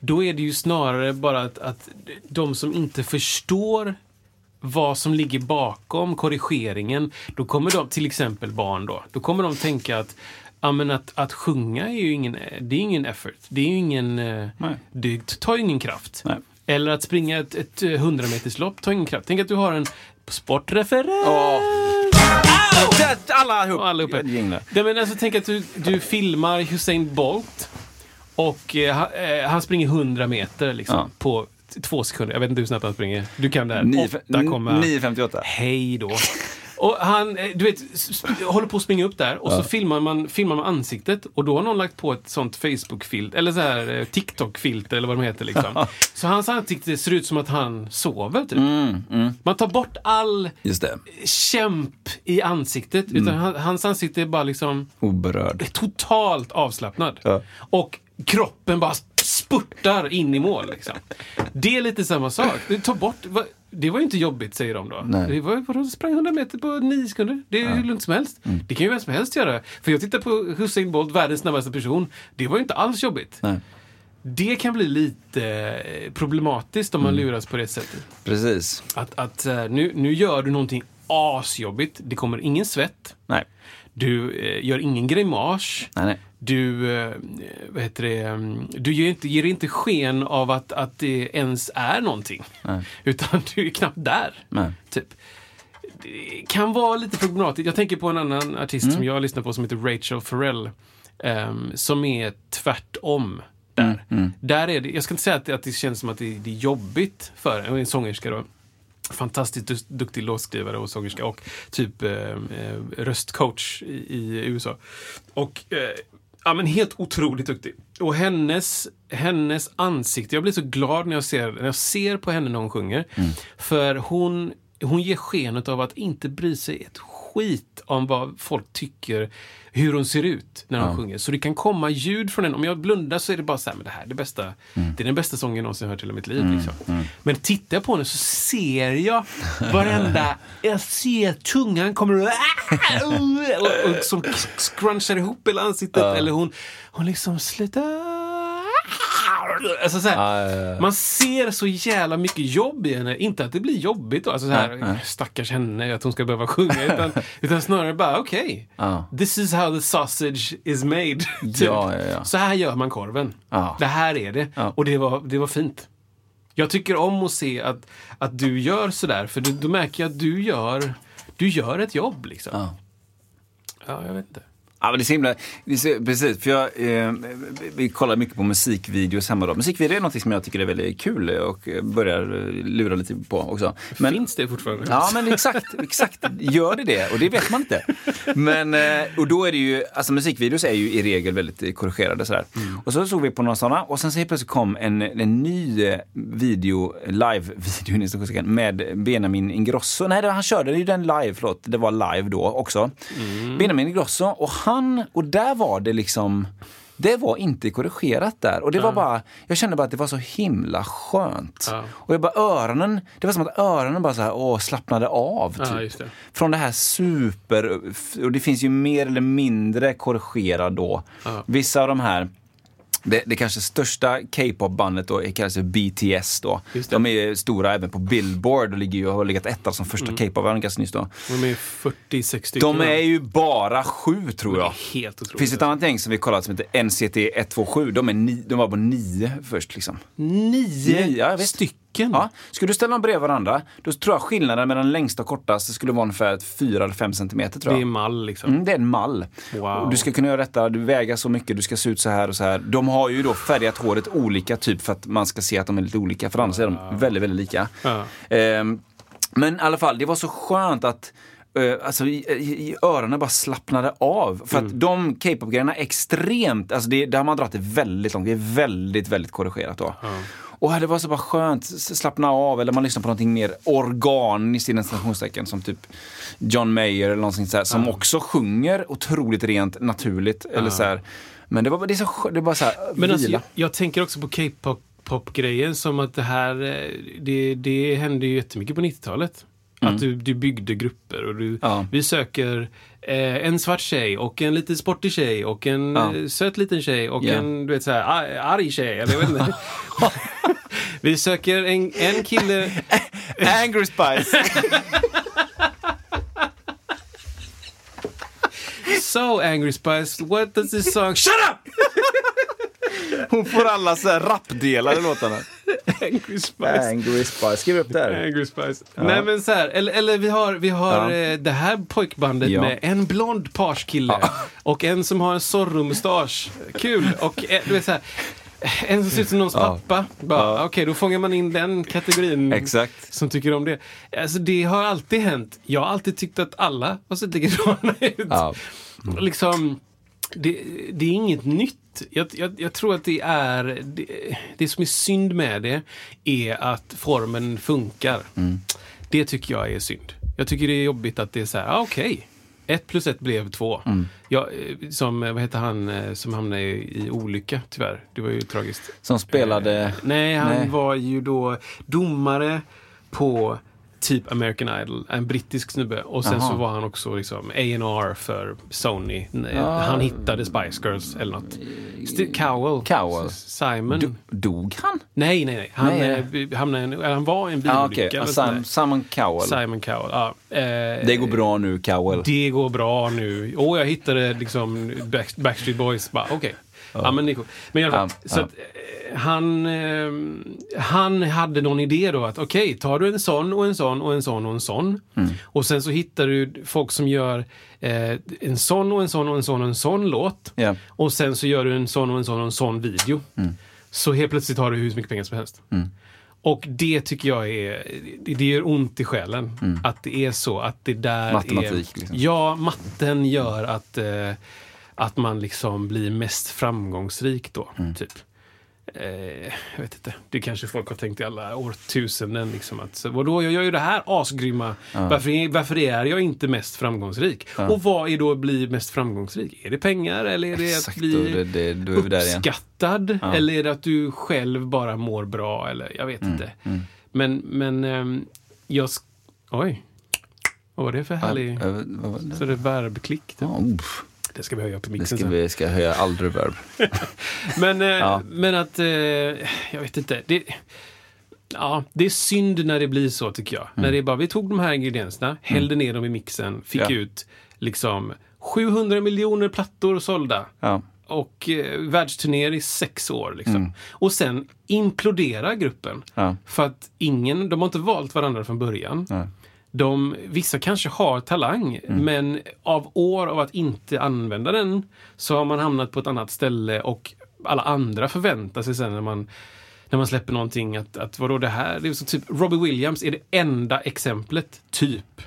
då är det ju snarare bara att, att de som inte förstår vad som ligger bakom korrigeringen, då kommer de, till exempel barn då, då kommer de tänka att Ja, men att, att sjunga är ju ingen, det är ingen effort. Det är ju ingen, eh, Nej. det tar ju ingen kraft. Nej. Eller att springa ett, ett eh, 100 meterslopp tar ingen kraft. Tänk att du har en sportreferent. Alla ihop! Och allihopa. Ett gäng där. Nej, men alltså, tänk att du, du filmar Usain Bolt och eh, eh, han springer 100 meter liksom, Ja. på två sekunder. Jag vet inte hur snabbt han springer. Du kan det här. Nio- 8, komma- 9.58. Hej då. Och han, eh, du vet, håller på att springa upp där och så filmar man, filmar man ansiktet och då har någon lagt på ett sånt Facebook-filter, eller så här eh, TikTok-filter eller vad de heter liksom. så hans ansikte ser ut som att han sover typ. Man tar bort all kämp i ansiktet, utan han, hans ansikte är bara liksom Oberörd. totalt avslappnad. Ja. Och kroppen bara spurtar in i mål. Liksom. Det är lite samma sak. Ta bort, det var ju inte jobbigt, säger de då. Nej. Det var, vadå, sprang 100 meter på 9 sekunder. Det är hur lugnt som helst. Mm. Det kan ju vem som helst göra. För jag tittar på Hussein Bolt, världens snabbaste person. Det var ju inte alls jobbigt. Nej. Det kan bli lite eh, problematiskt om man Mm. luras på det sättet. Precis. Att, att eh, nu, nu gör du någonting asjobbigt. Det kommer ingen svett. Nej. Du eh, gör ingen grimas. Nej, nej. Du, eh, vad heter det, mm, du ger inte, ger inte sken av att, att det ens är någonting. Nej. Utan du är knappt där. Typ. Det kan vara lite problematiskt. Jag tänker på en annan artist Mm. som jag lyssnar på som heter Rachel Farrell. ehm, som är tvärtom där. Mm, Där är det, jag ska inte säga att det, att det känns som att det, det är jobbigt för en, en sångerska då. Fantastiskt dus- duktig låtskrivare och sångerska och typ eh, eh, röstcoach i, i USA. Och eh, ja, men helt otroligt duktig. Och hennes, hennes ansikte, jag blir så glad när jag ser, när jag ser på henne när hon sjunger. För hon, hon ger skenet av att inte bry sig ett skit om vad folk tycker, hur hon ser ut när hon sjunger. Så det kan komma ljud från henne. Om jag blundar så är det bara så här, men det här är det bästa. Det är den bästa sången jag någonsin hört i hela mitt liv. Liksom. Men tittar jag på henne så ser jag varenda, (laughs) jag ser tungan kommer och, (laughs) och som scrunchar ihop hela ansiktet. Eller hon, hon liksom slutar Alltså så här, Ja, ja, ja. Man ser så jävla mycket jobb i henne. Inte att det blir jobbigt då. Alltså så här, Nej, nej. stackars henne att hon ska behöva sjunga. Utan, (laughs) utan snarare bara, okej. Ja. This is how the sausage is made. typ. (laughs) Ja, ja, ja. Så här gör man korven. Ja. Det här är det. Ja. Och det var, det var fint. Jag tycker om att se att, att du gör sådär. För då, då märker jag att du gör, du gör ett jobb. Liksom. Ja. Ja, jag vet inte. Ja, men det är så himla, det är så, precis, för jag, eh, vi kollar mycket på musikvideos hemma då. Musikvideo är något som jag tycker är väldigt kul och börjar eh, lura lite på också. Men, Finns det fortfarande? Ja, men exakt, exakt. Gör det det? Och det vet man inte. Men, eh, och då är det ju, alltså musikvideos är ju i regel väldigt eh, korrigerade sådär. Och så såg vi på några sådana och sen så helt plötsligt kom en, en ny eh, video, live-video med Benjamin Ingrosso. Nej, det, han körde ju den live, förlåt, det var live då också. Benjamin Ingrosso och han, och där var det liksom det var inte korrigerat där. Och det var bara, jag kände bara att det var så himla skönt. Ja. Och jag bara öronen, det var som att öronen bara så här, åh, slappnade av. Typ. Ja, det. Från det här super, och det finns ju mer eller mindre korrigerat då. Ja. Vissa av de här det, det kanske största K-pop-bandet då kallas för BTS då. Det. De är stora även på Billboard och ligger ju, har legat etta som första Mm. K-pop-band ganska nyss då. De är 46 stycken. De är ju bara sju tror Det jag. är helt otroligt. Det finns ett annat gäng som vi kollat som heter NCT 127. De, är ni, de var på nio först liksom. Nio Nio, vet. Stycken? Ja, skulle du ställa dem bredvid varandra, då tror jag skillnaden mellan den längsta och kortaste skulle vara ungefär 4 eller 5 centimeter tror Det är mall liksom. Mm, det är en mall. Wow. Du ska kunna göra detta, du väger så mycket, du ska se ut så här och så här. De har ju då färgat håret olika typ för att man ska se att de är lite olika, för annars är de väldigt, väldigt lika. Ja. Ehm, men i alla fall, det var så skönt att eh, Alltså i, i, öronen bara slappnade av. För att de K-pop-grejerna är extremt, alltså det, där har man dragit det väldigt långt. Det är väldigt, väldigt korrigerat då. Och det var så bara skönt, slappna av eller man lyssnar på någonting mer organiskt inom citationstecken som typ John Mayer eller någonting så här, som också sjunger otroligt rent naturligt. Eller så här. Men det var det är så det var så här, Men alltså, jag, jag tänker också på K-pop-grejen som att det här, eh, det, det hände ju jättemycket på 90-talet. Att du, du byggde grupper och du, Mm. Ja. vi söker eh, en svart tjej och en lite sportig tjej och en Ja. eh, söt liten tjej och Ja. en du vet, så här, ar- arg tjej. Eller jag vet inte. (laughs) vi söker en, en kille... (laughs) Angry Spice! (laughs) So angry Spice, what does this song... Shut up! Hon får alla så här rapdelar i låtarna. angry Spice. Angry Spice, skriv upp det här. Angry Spice. Nej men så här, eller, eller vi har, vi har Ja. eh, det här pojkbandet Ja. med en blond parskille och en som har en Zorro-mustasch. Kul. Och eh, du vet så här, En som ser ut som någons Ja. pappa. Bara, Ja. Okej, då fångar man in den kategorin. Exakt. Som tycker om det. Alltså det har alltid hänt. Jag har alltid tyckt att alla har sett likadana ut. Ja. Liksom, det, det är inget nytt. Jag, jag, jag tror att det är... Det, det som är synd med det är att formen funkar. Det tycker jag är synd. Jag tycker det är jobbigt att det är så här, ah, okej. Ett plus ett blev två. Jag, eh, som, vad heter han eh, som hamnade i, i olycka tyvärr? Det var ju tragiskt. Som spelade... Eh, nej, han Nej. var ju då domare på typ American Idol. En brittisk snubbe. Och sen Jaha. så var han också liksom A&R för Sony. Eh, Ah. Han hittade Spice Girls eller något. St- Cowell. Cowell. Simon. Do, dog han? nej, nej, nej. Han, Nej. eh, hamnade, han var i en Ja, bilolycka. eller Sam, sådär. Simon Cowell. Simon Cowell, ja. Eh, Det går bra nu, Cowell. det går bra nu. Och jag hittade liksom Back, Backstreet Boys. Okej. Ja. men coolt. Men i alla fall, så att, eh, han, eh, han hade någon idé då att okej, tar du en sån och en sån och en sån och en sån. Mm. Och sen så hittar du folk som gör eh, en sån och en sån och en sån och en sån låt. Ja. Och sen så gör du en sån och en sån och en sån video. Mm. Så helt plötsligt har du hur mycket pengar som helst. Och det tycker jag är, det, gör ont i själen. Att det är så, att det där Mm. Matematik, är... liksom. Ja, matten gör att, eh, att man liksom blir mest framgångsrik då. Mm. Typ. Eh, jag vet inte. Det kanske folk har tänkt i alla årtusenden. Liksom, att, vadå, jag gör ju det här asgrymma. Varför, är- varför är jag inte mest framgångsrik? Och vad är då att bli mest framgångsrik? Är det pengar eller är det Exakt, att bli det- det- igen. uppskattad? Eller är det att du själv bara mår bra? Eller jag vet Mm, inte. Men, men ehm, jag... Oj. Vad var det för härlig... Ja, det? Så det är verbklick. Typ. Ja, uff. Det ska vi höja på Det mixen ska sen. vi ska höja all reverb. (laughs) Men, eh, Ja. men att, eh, jag vet inte. Det, ja, det är synd när det blir så tycker jag. När det är bara, vi tog de här ingredienserna, hällde ner dem i mixen, fick Ja. ut liksom 700 miljoner plattor sålda. Ja. Och eh, världsturnéer i sex år. Liksom. Och sen implodera gruppen. För att ingen, de har inte valt varandra från början. De, vissa kanske har talang, men av år av att inte använda den så har man hamnat på ett annat ställe och alla andra förväntar sig sen när man, när man släpper någonting att, att vadå det här? Det är så typ, Robbie Williams är det enda exemplet, typ,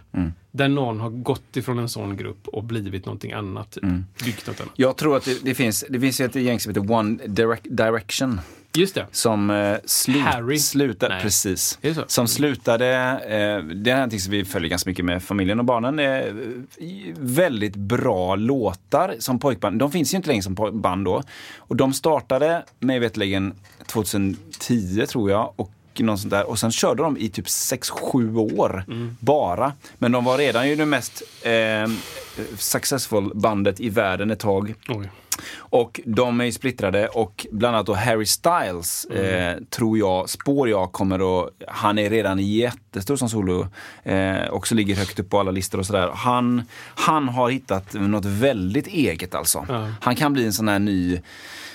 där någon har gått ifrån en sån grupp och blivit någonting annat. Typ. Byggt något annat. Jag tror att det, det finns, det finns ett gäng som heter One Direct, Direction. Just det. Som eh, slut, Harry? slutade, Nej. precis. Som slutade, eh, det är någonting som vi följer ganska mycket med familjen och barnen. Eh, väldigt bra låtar som pojkband. De finns ju inte längre som band då. Och de startade, mig veterligen 2010 tror jag. Och något sånt där. Och sen körde de i typ 6-7 år Mm. bara. Men de var redan ju det mest eh, successful bandet i världen ett tag. Oj. Och de är ju splittrade och bland annat då Harry Styles eh, tror jag, spår jag kommer att, han är redan jättestor som solo, eh, också ligger högt upp på alla listor och sådär. Han, han har hittat något väldigt eget alltså. Ja. Han kan bli en sån här ny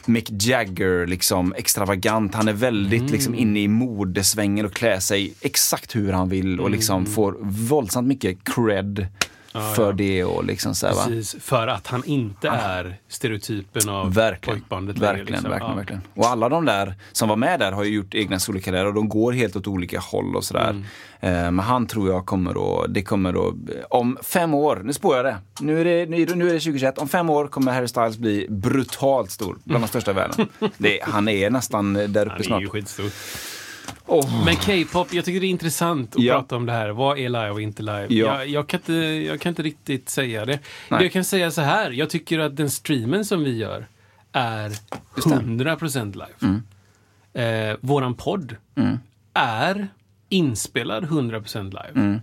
Mick Jagger, liksom extravagant. Han är väldigt liksom inne i modesvängen och klär sig exakt hur han vill och liksom får våldsamt mycket cred för det och liksom så här? Precis, för att han inte är stereotypen av Verkligen, pojkbandet längre, verkligen, liksom. verkligen, Ja. verkligen. Och alla de där som var med där har ju gjort egna solokarriärer och de går helt åt olika håll och sådär. Mm. Eh, men han tror jag kommer att, det kommer att, om fem år, nu spår jag det. Nu är det, nu är det, nu är det 2021, om fem år kommer Harry Styles bli brutalt stor, bland de största i världen. (laughs) Det, han är nästan där uppe Han är snart. ju skitstor. Åh. Men K-pop, jag tycker det är intressant att Ja. prata om det här. Vad är live och inte live? Ja. Jag, jag, kan inte, jag kan inte riktigt säga det. Nej. Jag kan säga så här, jag tycker att den streamen som vi gör är 100% live. Eh, våran podd är inspelad 100% live.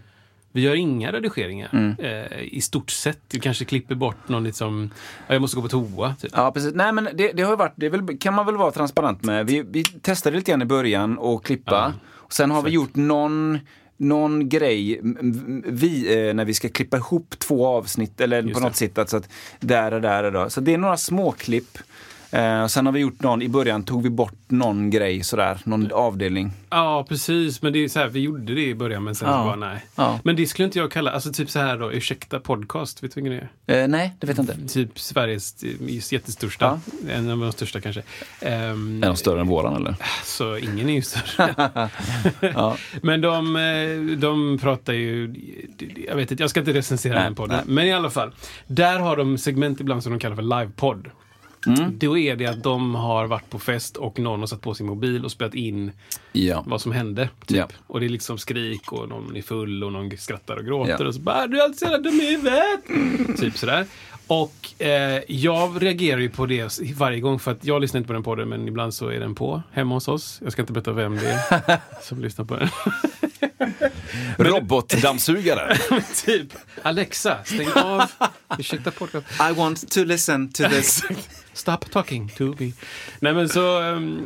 Vi gör inga redigeringar eh, i stort sett. Vi kanske klipper bort någon liksom, ja, jag måste gå på toa. Typ. Ja, precis. Nej, men det, det har varit, det väl, kan man väl vara transparent med. Vi, vi testade lite grann i början och klippa. Och sen har vi gjort någon, någon grej vi, eh, när vi ska klippa ihop två avsnitt eller Just på det. något sätt. Alltså att där och där och där. Så det är några småklipp. Eh, sen har vi gjort någon, i början tog vi bort någon grej sådär, någon avdelning. Ja, precis. Men det är så här, vi gjorde det i början, men sen Ja. så bara nej. Ja. Men det skulle inte jag kalla, alltså typ så här då, ursäkta podcast, vet du vilken det är? Eh, nej, det vet jag inte. Typ Sveriges jättestörsta, en av de största kanske. Ehm, Är de större än våran eller? Så ingen är ju större. (laughs) (laughs) Men de, eh, de pratar ju, jag vet inte, jag ska inte recensera Nej, den podden. nej. Men i alla fall, där har de segment ibland som de kallar för livepodd. Mm. Då är det att de har varit på fest och någon har satt på sin mobil och spelat in Ja. vad som hände. Typ. Ja. Och det är liksom skrik och någon är full och någon skrattar och gråter. Ja. Och så bara, du är alltid så jävla dum i huvudet. (laughs) typ sådär. Och eh, jag reagerar ju på det varje gång för att jag lyssnar inte på den podden men ibland så är den på hemma hos oss. Jag ska inte berätta vem det är (laughs) som lyssnar på den. (laughs) Robotdammsugare. typ Alexa, stäng av. Ursäkta podcast. I want to listen to this. Stop talking to me. Nej men så, um,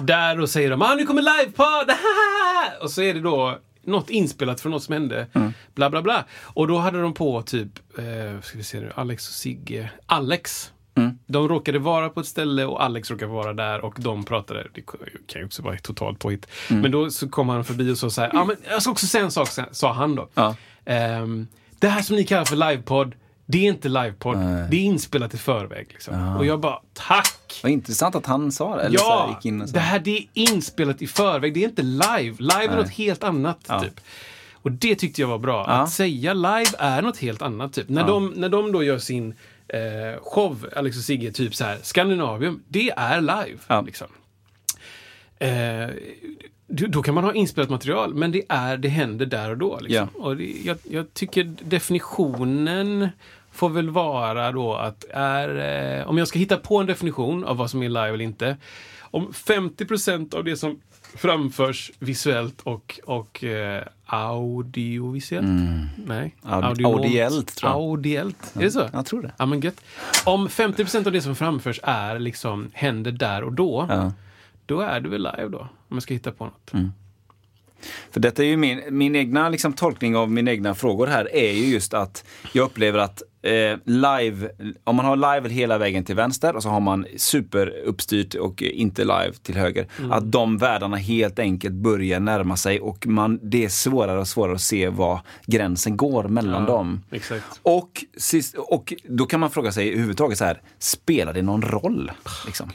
där då säger de ah, nu kommer livepodd! (laughs) och så är det då något inspelat från något som hände. Bla bla bla. Och då hade de på typ, eh, ska vi se nu, Alex och Sigge. Alex. De råkade vara på ett ställe och Alex råkade vara där och de pratade. Det kan ju också vara totalt påhitt. Men då så kom han förbi och sa så här, ah, men jag ska också säga en sak, sa han då. Ja. Ehm, det här som ni kallar för livepodd, det är inte livepodd. Det är inspelat i förväg. Liksom. Och jag bara, tack! Vad intressant att han sa det. Eller så Ja, gick in och sa. det här det är inspelat i förväg. Det är inte live. Live är något helt annat. Typ. Och det tyckte jag var bra. Ja. Att säga live är något helt annat. Typ. När, de, när de då gör sin eh, show, Alex och Sigge, typ så här, Skandinavium, det är live. Ja. Liksom. Eh, då kan man ha inspelat material, men det, är, det händer där och då. Liksom. Och det, jag, jag tycker definitionen får väl vara då att är, eh, om jag ska hitta på en definition av vad som är live eller inte. Om 50% av det som framförs visuellt och, och eh, audiovisuellt? Nej. Aud- audiellt, tror jag. Audiellt. Är det så? Jag tror det. Ja, men gött. Om 50% av det som framförs är liksom händer där och då, Ja. då är det väl live då? Om jag ska hitta på något. För detta är ju min, min egna liksom, tolkning av mina egna frågor här är ju just att jag upplever att eh, live, om man har live hela vägen till vänster och så har man superuppstyrt och inte live till höger. Att de världarna helt enkelt börjar närma sig och man, det är svårare och svårare att se var gränsen går mellan dem. Exakt. Och, sist, och då kan man fråga sig överhuvudtaget så här, spelar det någon roll? Liksom?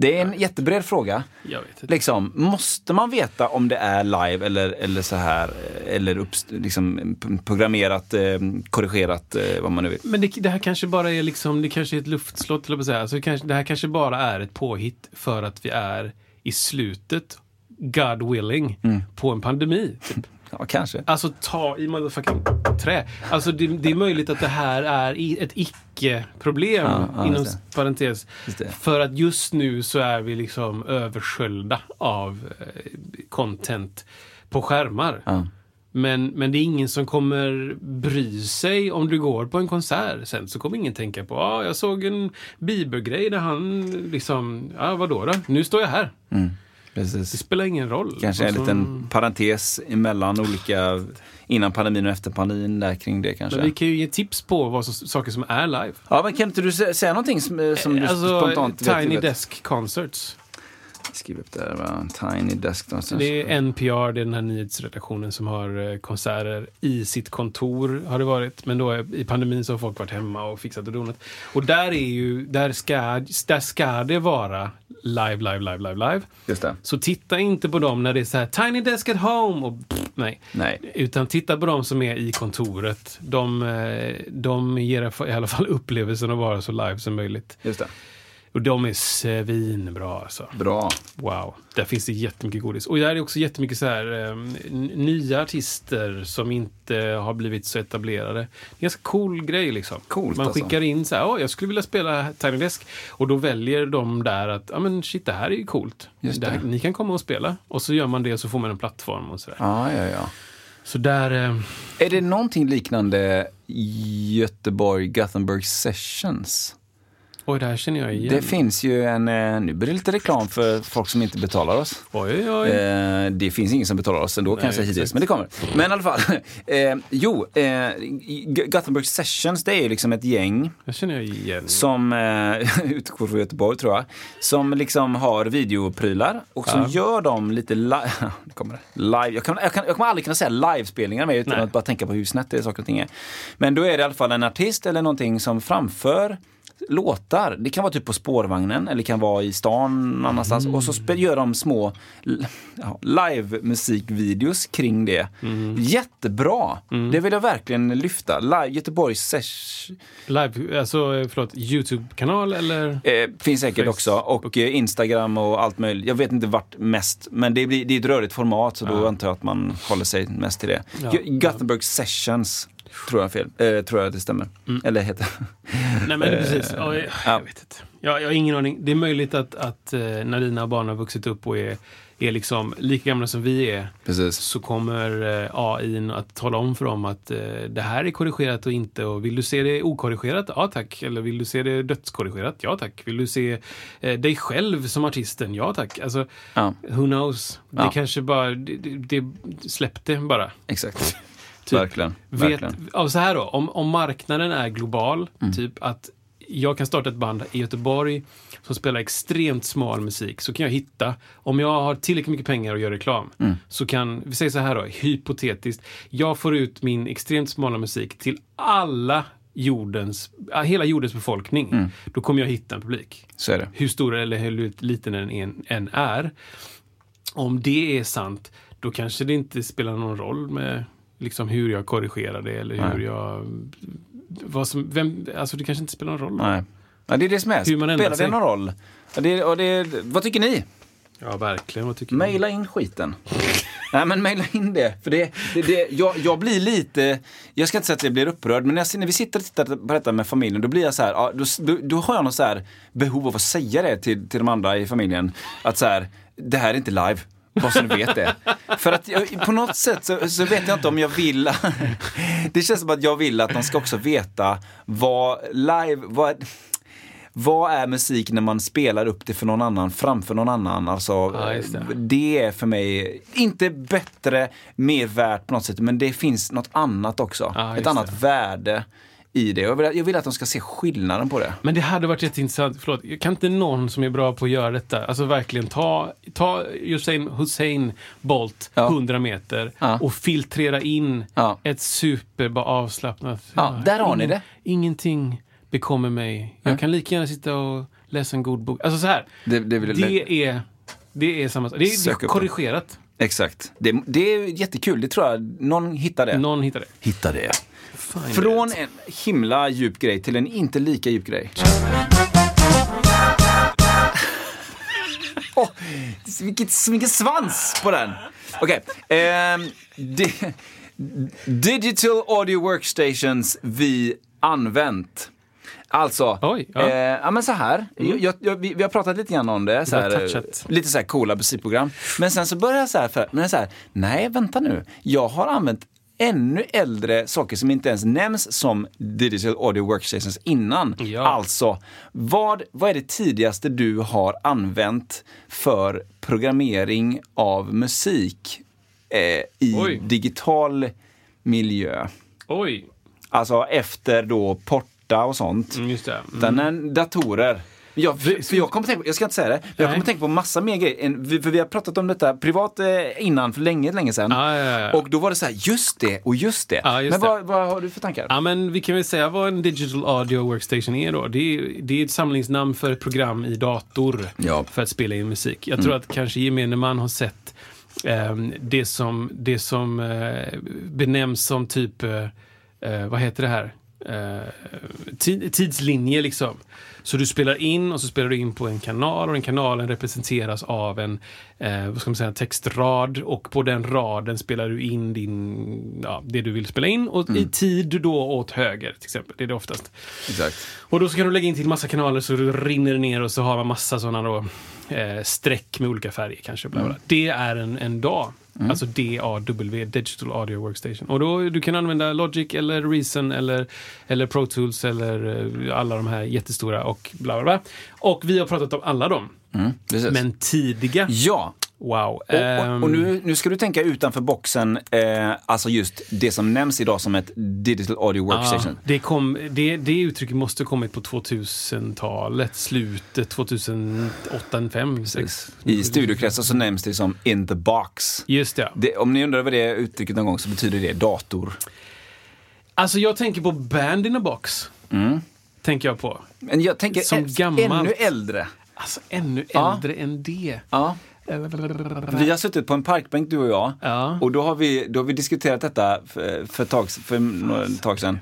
Det är en jättebred fråga. Jag vet inte. Liksom, måste man veta om det är live eller, eller så här, eller upp, liksom, programmerat, eh, korrigerat, eh, vad man nu vill. Men det, det här kanske bara är liksom, det kanske är ett luftslott, eller säga. Alltså, det, kanske, det här kanske bara är ett påhitt för att vi är i slutet, God willing, på en pandemi. Typ. Ja, kanske. Alltså ta i motherfucking trä. Alltså det, det är möjligt att det här är ett icke-problem, Ja, ja, inom parentes. För att just nu så är vi liksom översköljda av eh, content på skärmar. Ja. Men, men det är ingen som kommer bry sig om du går på en konsert sen. Så kommer ingen tänka på, ah, jag såg en Bieber-grej där han liksom, ja, ah, vadå då? Nu står jag här. Det Precis. spelar ingen roll. Kanske en Alltså, liten parentes emellan olika, innan pandemin och efter pandemin där kring det kanske. Men vi kan ju ge tips på vad som, saker som är live. Ja, men kan inte du sä- säga någonting som, eh, som du alltså, spontant vet? Tiny vet? Desk Concerts. Skriv upp det va? Tiny Desk. någonstans. Det är NPR, det är den här nyhetsredaktionen som har eh, konserter i sitt kontor, har det varit. Men då i pandemin så har folk varit hemma och fixat och donat. Och där är ju, där ska, där ska det vara live, live, live, live, live. Just det. Så titta inte på dem när det är så här Tiny Desk at Home och pff, nej. Nej. Utan titta på dem som är i kontoret. De, eh, de ger i alla fall upplevelsen att vara så live som möjligt. Just det. Och de är svinbra alltså. Bra. Wow, där finns det jättemycket godis. Och där är också jättemycket så här, eh, n- nya artister som inte har blivit så etablerade. Det är en ganska cool grej liksom. Coolt, Man alltså. skickar in så här, "Åh, jag skulle vilja spela Tiny Desk. Och då väljer de där att, ja men shit, det här är ju coolt. Just Det här, ni kan komma och spela. Och så gör man det och så får man en plattform och sådär. Ja, ja, ja. Så där, eh, Är det någonting liknande Göteborg Gothenburg Sessions? Oj, det här känner jag igen. Det finns ju en, eh, nu blir det lite reklam för folk som inte betalar oss. Oj, oj. Eh, det finns ingen som betalar oss ändå kan jag Nej, säga hittills, men det kommer. Men i alla fall, (laughs) eh, jo, eh, Gothenburg Sessions det är ju liksom ett gäng Det känner jag igen. som, eh, (laughs) utgår från Göteborg tror jag, som liksom har videoprylar och som Ja. gör dem lite li- (laughs) det kommer live. Jag, kan, jag, kan, jag kommer aldrig kunna säga livespelningar med utan Nej. att bara tänka på hur snett det är saker och ting är. Men då är det i alla fall en artist eller någonting som framför låtar. Det kan vara typ på spårvagnen eller det kan vara i stan någon annanstans. Och så gör de små ja, live-musikvideos kring det. Jättebra! Det vill jag verkligen lyfta. Live, Göteborgs Sesh Live, alltså förlåt, YouTube-kanal eller? Eh, finns säkert Facebook. också. Och eh, Instagram och allt möjligt. Jag vet inte vart mest. Men det, blir, det är ett rörigt format så då Ja. antar jag att man håller sig mest till det. Ja. Gothenburg Sessions. Tror jag fel. Eh, tror jag att det stämmer. Eller heter (laughs) Nej men precis. Ja, jag, Eh, ja. jag vet inte. Jag, jag har ingen aning. Det är möjligt att, att eh, när dina barn har vuxit upp och är, är liksom lika gamla som vi är Precis. så kommer eh, AI att tala om för dem att det här är korrigerat och inte. Och vill du se det okorrigerat? Ja tack. Eller vill du se det dödskorrigerat? Ja tack. Vill du se dig själv som artisten? Ja tack. Alltså, Ja, who knows? Det Ja. kanske bara, det, det, det släppte bara. exakt. Typ, Verkligen. Vet, Verkligen. ja, så här då, om, om marknaden är global, Mm. typ att jag kan starta ett band i Göteborg som spelar extremt smal musik, så kan jag hitta, om jag har tillräckligt mycket pengar och gör reklam, Mm. så kan, vi säger så här då, hypotetiskt, jag får ut min extremt smala musik till alla jordens, hela jordens befolkning. Mm. Då kommer jag hitta en publik. Så är det. Hur stor eller hur liten den än är. Om det är sant, då kanske det inte spelar någon roll med liksom hur jag korrigerar det eller hur Nej. jag... Vad som, vem, alltså det kanske inte spelar någon roll. Nej. Ja, det är det som är. Spelar det någon roll? Ja, det, och det, vad tycker ni? Ja, verkligen. Vad tycker? Maila in skiten. (laughs) Nej men maila in det. För det, det, det jag, jag blir lite, jag ska inte säga att jag blir upprörd, men när, när vi sitter och tittar på detta med familjen, då blir jag så här, ja, då, då, då har jag något så här behov av att säga det till, till de andra i familjen. Att så här, det här är inte live. Bara så ni vet det. För att jag, på något sätt så, så vet jag inte om jag vill. (laughs) det känns som att jag vill att de ska också veta vad live, vad, vad är musik när man spelar upp det för någon annan framför någon annan? Alltså, Ja, det. det är för mig inte bättre, mer värt på något sätt, men det finns något annat också. Ja, Ett annat det. värde i det. Jag vill, jag vill att de ska se skillnaden på det. Men det hade varit jätteintressant, förlåt, kan inte någon som är bra på att göra detta, alltså verkligen ta, ta Hussein, Hussein Bolt Ja. 100 meter Ja. och filtrera in Ja. ett super avslappnat... Ja, där har ni det. Ingenting bekommer mig. Jag kan lika gärna sitta och läsa en god bok. Alltså så här, Det, det vill, det är, det är samma sak. Det är, det är korrigerat. Exakt. Det, det är jättekul. Det tror jag någon hittar det. Någon hittar det. hittar det. Från it. en himla djup grej till en inte lika djup grej. Åh, vilket, vilken svans på den! Okej. ehm, di- digital audio workstations vi använt. Alltså, Oj, ja. Mm. eh, ja men så här. Jag, jag, vi, vi har pratat lite grann om det. Så här, eh, lite så här coola musikprogram. Men sen så börjar jag så här, för, men så här, nej vänta nu. Jag har använt ännu äldre saker som inte ens nämns som digital audio workstations innan. Ja. Alltså, vad, vad är det tidigaste du har använt för programmering av musik eh, i Oj. digital miljö? Oj, Alltså efter då porta och sånt. mm, just det. Mm. Utan en datorer. Jag, för, jag kommer tänka på, jag ska inte säga det, men jag kommer tänka på massa mer grejer. För vi har pratat om detta privat eh, innan för länge, länge sedan. Ja, ja, ja. Och då var det så här, just det och just det. Ja, just men det. vad, vad har du för tankar? Ja, men vi kan väl säga vad en digital audio workstation är då. Det är, det är ett samlingsnamn för ett program i dator Ja. Mm. för att spela in musik. Jag tror att kanske gemene man har sett ehm, det som, det som eh, benämns som typ, eh, eh, vad heter det här? Eh, tid, tidslinje liksom. Så du spelar in och så spelar du in på en kanal och den kanalen representeras av en, eh, vad ska man säga, textrad och på den raden spelar du in din, ja, det du vill spela in och Mm. i tid då åt höger till exempel. Det är det oftast. Exakt. Och då så kan du lägga in till massa kanaler så det rinner ner och så har man massa sådana då eh, streck med olika färger kanske. Bla bla. Mm. Det är en, en dag. Alltså DAW, Digital Audio Workstation. Och då du kan använda Logic eller Reason eller, eller Pro Tools eller eh, alla de här jättestora och bla bla bla. Och vi har pratat om alla dem. Precis. Men tidiga, Ja, wow. och, och, och nu, nu ska du tänka utanför boxen, eh, alltså just det som nämns idag som ett digital audio workstation. Ja, det, kom, det, det uttrycket måste ha kommit på 2000-talet, slutet 2008, 2005, 2006. I studiokretsar så nämns det som in the box. Just det. Det, om ni undrar vad det uttrycket någon gång så betyder det dator. Alltså jag tänker på Band in a box. Tänker jag på. Men jag tänker Som ä- gammalt. ännu äldre. Alltså ännu Ja. äldre än det. Ja. Vi har suttit på en parkbänk du och jag Ja. och då har vi, då har vi diskuterat detta för, för, tag, för några tag sedan.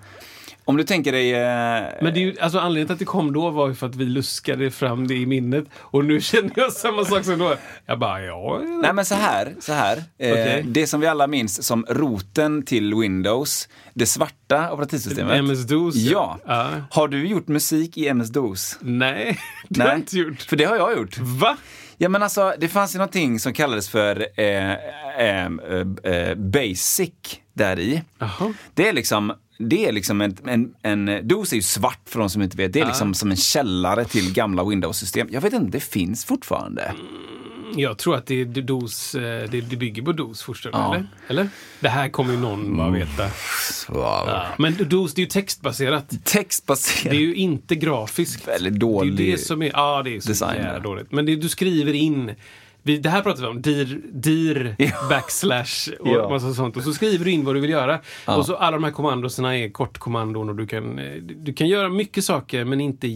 Om du tänker dig... Eh, Men det är ju, alltså anledningen till att det kom då var ju för att vi luskade fram det i minnet. Och nu (laughs) känner jag samma sak som då. Jag bara, ja. Nej men så här, så här. Eh, Okej. Det som vi alla minns som roten till Windows, det svarta operativsystemet. MS-DOS. Ja. ja. Har du gjort musik i MS-DOS? Nej, (laughs) det har jag inte gjort. För det har jag gjort. Va? Ja men alltså, det fanns ju någonting som kallades för eh, eh, eh, eh, Basic där i. Jaha. Det är liksom det är liksom en, en, en DOS är ju svart för de som inte vet. Det är liksom som en källare till gamla Windows-system. Jag vet inte, det finns fortfarande. Jag tror att det, är DOS, eh, det, det bygger på DOS först, Ja. eller? eller? Det här kommer ju någon bara veta. Ja. Men DOS, det är ju textbaserat. Textbaserat. Det är ju inte grafiskt. Väldigt Det är dålig det som är, ja det är så design jävla dåligt. Men det, du skriver in, vi, det här pratar vi om, dir, dir (laughs) Ja. backslash och Ja. massa sånt. Och så skriver du in vad du vill göra. Och så alla de här kommandosarna är kortkommandon och du kan, eh, du kan göra mycket saker men inte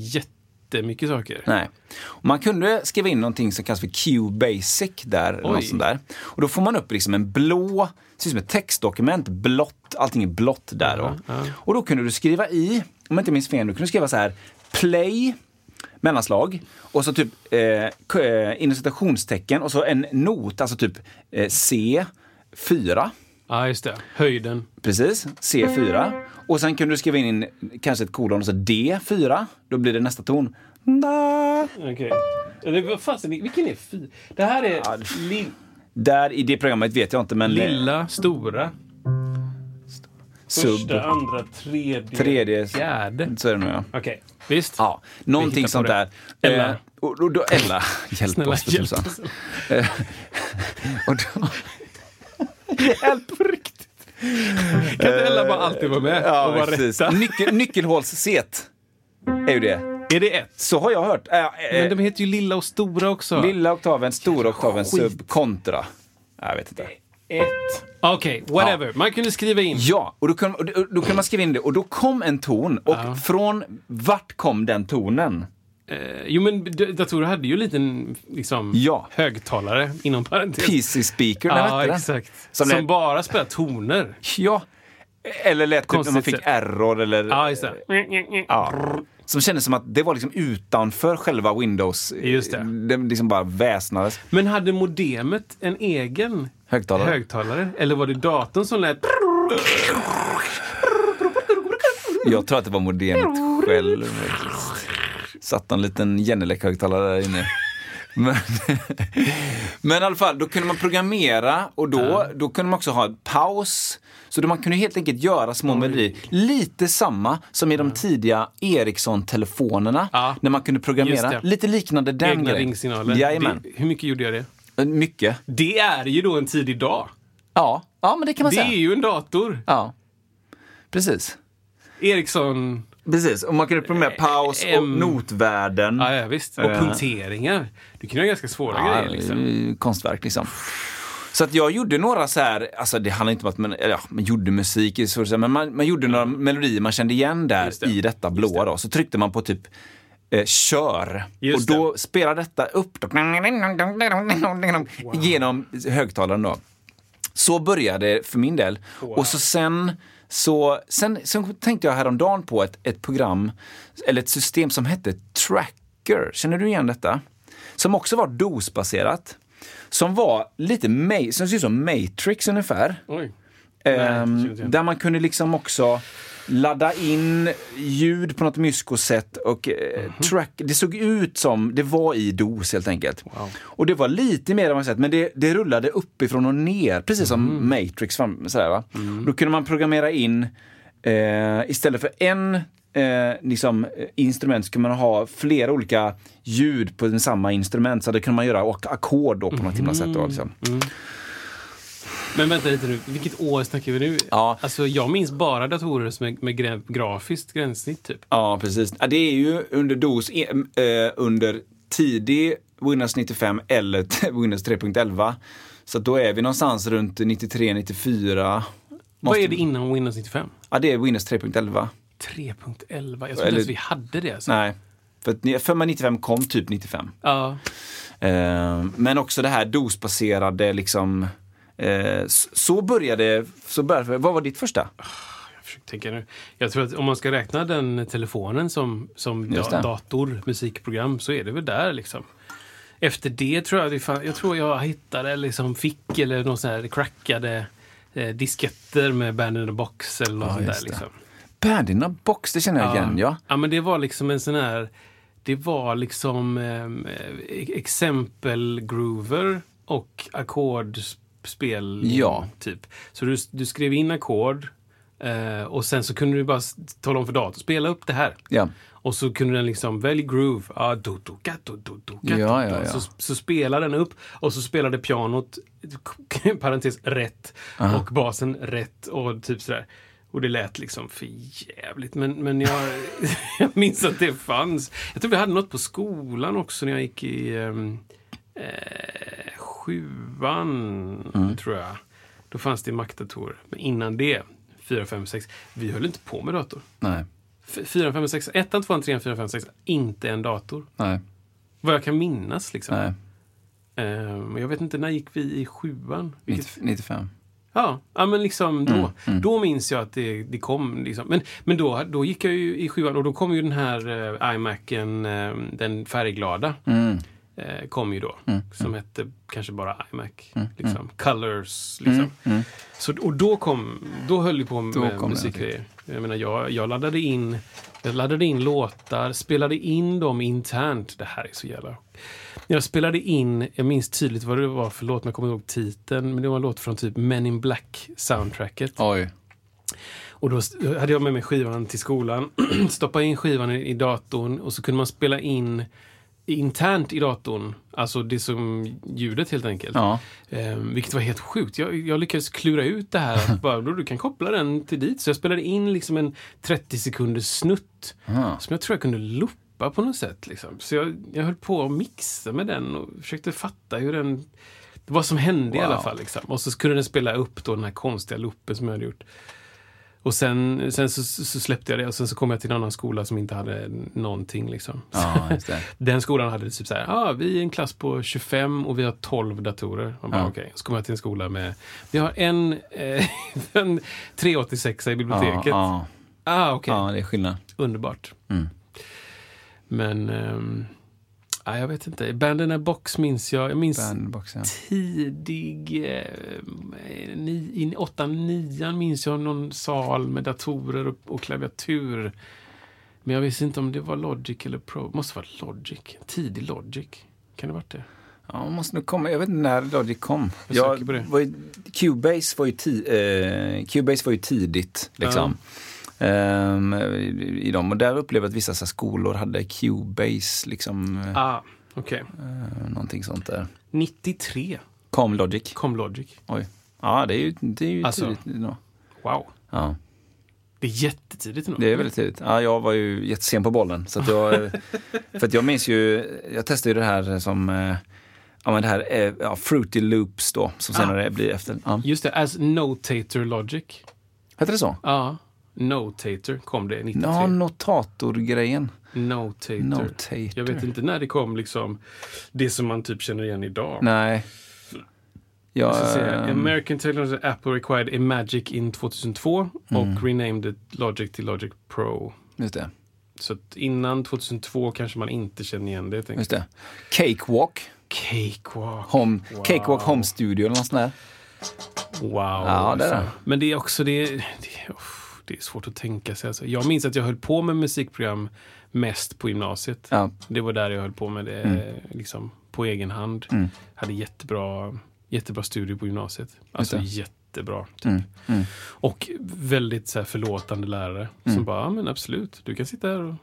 jättemycket saker. Nej. Och Man kunde skriva in någonting som kallas för QBasic där. Något sånt där. Och då får man upp liksom en blå, ser ut som ett textdokument, blått, allting är blått där då. Och då kunde du skriva i, om jag inte minns fel, du kunde skriva så här, play, mellanslag, och så typ eh, eh, inom citationstecken och så en not, alltså typ eh, C4. Ja, just det. Höjden. Precis, C4. Och sen kunde du skriva in kanske ett kolon och så D4. Då blir det nästa ton. Da. Okej. Eller vad fasen, vilken är fy? Det här är li, Där i det programmet vet jag inte, men lilla, stora, sub. första, andra, tredje, Tredje. fjärde. Så är det nog ja. Okej, visst. Ja, någonting sånt där. Ella. Eh, och, och då, Ella, (laughs) hjälp Snälla, oss för tusan. Eh, (laughs) och då, hjälp Ella bara alltid vara med och Ja, vara precis. rätta? Nyckel, nyckelhålsset är ju det. Är det ett? Så har jag hört. Eh, eh, Men de heter ju lilla och stora också. Lilla oktaven, stora oktaven, sub, kontra. Jag vet inte. Ett. Okej, whatever. Man kunde skriva in. Ja, och då kunde, och då, då kunde man skriva in det och då kom en ton. Och från vart kom den tonen? Eh, jo, men datorer hade ju en liten liksom, Ja. högtalare, inom parentes. PC speaker, den Ja, den. exakt. Som Som, lät- bara spelar toner. Ja. Eller lät typ när man fick error eller... Ja, just det. Ja. Som kändes som att det var liksom utanför själva Windows. Just det. Det liksom bara väsnades. Men hade modemet en egen Högtalare. högtalare? Eller var det datorn som lät... Jag tror att det var modemet själv. Satt en liten Genelec-högtalare där inne. Men, (laughs) men i alla fall, då kunde man programmera och då, då kunde man också ha paus. Så då man kunde helt enkelt göra små melodier. Lite samma som i de tidiga Ericsson-telefonerna. Ja. När man kunde programmera. det. Lite liknande den Egna grejen. ringsignaler. Jajamän. Det, hur mycket gjorde jag det? Mycket. Det är ju då en tidig dag. Ja. ja, men det kan man Det säga. är ju en dator. Ja, precis. Ericsson... Precis, och man kunde programmera paus och em. notvärden. Ja, ja visst. Och Eh. punkteringar. Du kan göra ganska svåra Ja, grejer. Liksom. eh, konstverk liksom. Så att jag gjorde några så här, alltså det handlar inte om att man, ja, man gjorde musik, i så att säga, men man, man gjorde några melodier man kände igen där det. i detta blåa då. Så tryckte man på typ eh, kör. Just och då spelar detta upp då, genom högtalaren då. Så började det för min del. Och så sen så sen, sen tänkte jag häromdagen på ett, ett program, eller ett system som hette Tracker. Känner du igen detta? Som också var DOS-baserat. Som var lite, som ser ut som Matrix ungefär. Oj. Ehm, igen. där man kunde liksom också ladda in ljud på något mysko-sätt och eh, Mhm. track. Det såg ut som, det var i DOS helt enkelt. Och det var lite mer avancerat, men det, det rullade uppifrån och ner, precis som Mhm. Matrix. Sådär, va? Mm. Då kunde man programmera in, eh, istället för en eh, liksom, eh, instrument så kunde man ha flera olika ljud på samma instrument. Så det kunde man göra ackord på något himla sätt. Då, liksom. Men vänta lite nu, vilket år snackar vi nu? Ja. Alltså, jag minns bara datorer som är med gra grafiskt gränssnitt typ. Ja, precis. Ja, det är ju under DOS, eh, under tidig Windows 95 eller (laughs) Windows 3.11. Så då är vi någonstans runt 93, 94. Vad är det innan Windows 95? Ja, det är Windows 3.11. 3.11. Jag trodde inte Eller- ens vi hade det. Alltså. Nej, för för mig 95 kom typ 95. Ja. Eh, men också det här DOS-baserade liksom. Eh, så började, så började, vad var ditt första? Jag försöker tänka nu. Jag tror att om man ska räkna den telefonen som, som da dator, musikprogram, så är det väl där liksom. Efter det tror jag, jag tror jag hittade liksom fick eller någon sån här crackade eh, disketter med Band in the box eller något Ja, sånt där. Liksom. Band in a box, det känner jag igen ja. ja, men det var liksom en sån här... Det var liksom eh, exempel-groover och ackordspel. Ja. Typ. Så du, du skrev in ackord eh, och sen så kunde du bara tala om för datorn, spela upp det här. ja. Och så kunde den liksom, välj groove. Ah, do, do, ga, do, do, do, ga, Ja, ja, ja. Så, så spelar den upp och så spelade pianot, (laughs) parentes, rätt. Och basen rätt och typ sådär. Och det lät liksom för jävligt. Men, men jag, (laughs) jag minns att det fanns. Jag tror vi hade något på skolan också när jag gick i ehm, eh, sjuan, Mm. tror jag. Då fanns det Mac-datorer. Men innan det, 4, 5, 6. Vi höll inte på med dator. Nej, 4, 5, 6, 1, 2, 3, 4, 5, 6. Inte en dator. nej, Vad jag kan minnas liksom. nej. Ehm, jag vet inte, när gick vi i sjuan? Vilket, 90, 95. ja, ja, men liksom då. Mm, Då minns jag att det, det kom. Liksom. Men, men då, då gick jag ju i sjuan och då kom ju den här uh, iMacen, eh, den färgglada. Mm. Eh, kom ju då. Som hette kanske bara iMac. liksom. Colors. Liksom. Mm. Så, och då kom, då höll vi på med musikgrejer. Jag menar, jag, jag laddade in jag laddade in låtar, spelade in dem internt. Det här är så jävla... Jag spelade in, jag minns tydligt vad det var för låt, men jag kommer ihåg titeln. Men det var en låt från typ Men in Black-soundtracket. Oj. Och då hade jag med mig skivan till skolan, (clears throat) stoppade in skivan i, i datorn och så kunde man spela in internt i datorn, alltså det som ljudet helt enkelt. Ja. Eh, vilket var helt sjukt. Jag, jag lyckades klura ut det här. Att (laughs) bara, du kan koppla den till dit. Så jag spelade in liksom en 30 sekunders snutt Aha. som jag tror jag kunde loopa på något sätt. Liksom. Så jag, jag höll på att mixa med den och försökte fatta hur den vad som hände i Wow. alla fall. Liksom. Och så kunde den spela upp då den här konstiga loopen som jag hade gjort. Och sen, sen så, så släppte jag det och sen så kom jag till en annan skola som inte hade någonting. Liksom. Det. (laughs) Den skolan hade typ så här, ah, vi är en klass på 25 och vi har 12 datorer. Man bara, Ja. okej. Så kommer jag till en skola med, vi har en, eh, (laughs) en 386 i biblioteket. Ja, Ah, okej. ja. ja, det är skillnad. Underbart. Mm. Men, ehm, ah, jag vet inte. Band in a box minns jag. Jag minns Bandbox, ja. tidig, eh, ni, 8-9 minns jag någon sal med datorer och, och klaviatur. Men jag visste inte om det var Logic eller Pro. måste vara Logic. Tidig Logic. Kan det varit det? Ja, man måste nog komma. Jag vet inte när Logic kom. Jag Jag var ju, Cubase, var ju ti, eh, Cubase var ju tidigt. Liksom. Ehm, i, I dem. Och där upplevde jag att vissa skolor hade Cubase, liksom, eh, Ah, okej. eh, någonting sånt där. 93 Kom Logic. kom Logic. Oj. Ja, det är ju, det är ju Alltså. tidigt. Ja. Wow. Ja, Det är jättetidigt ändå. det är väldigt tidigt. Ja, jag var ju jättesen på bollen. Så jag, (laughs) för att jag minns ju, jag testade ju det här som, eh, ja men det här, eh, ja, Fruity Loops då, som senare blir efter. Ja. Just det, As Notator Logic. Hette det så? Ja, Notator kom det 93. Ja, notatorgrejen. Notator. Notator. Jag vet inte när det kom, liksom, det som man typ känner igen idag. Nej. Se. ehm, American Technology Apple required a Magic in 2002 och renamed Logic till Logic Pro. just det. Så att innan 2002 kanske man inte känner igen det. Just det. Cakewalk. Cakewalk. Home, Wow. Cakewalk Home Studio eller något sånt där. Wow. Ja, det är det. Men det är också det, det, uff, det är svårt att tänka sig. Alltså, jag minns att jag höll på med musikprogram mest på gymnasiet. Ja. Det var där jag höll på med det Mm. liksom, på egen hand. Hade jättebra, jättebra studier på gymnasiet. Alltså jättebra. Typ. Mm. Mm. Och väldigt så här, förlåtande lärare som bara, ja men absolut, du kan sitta här och...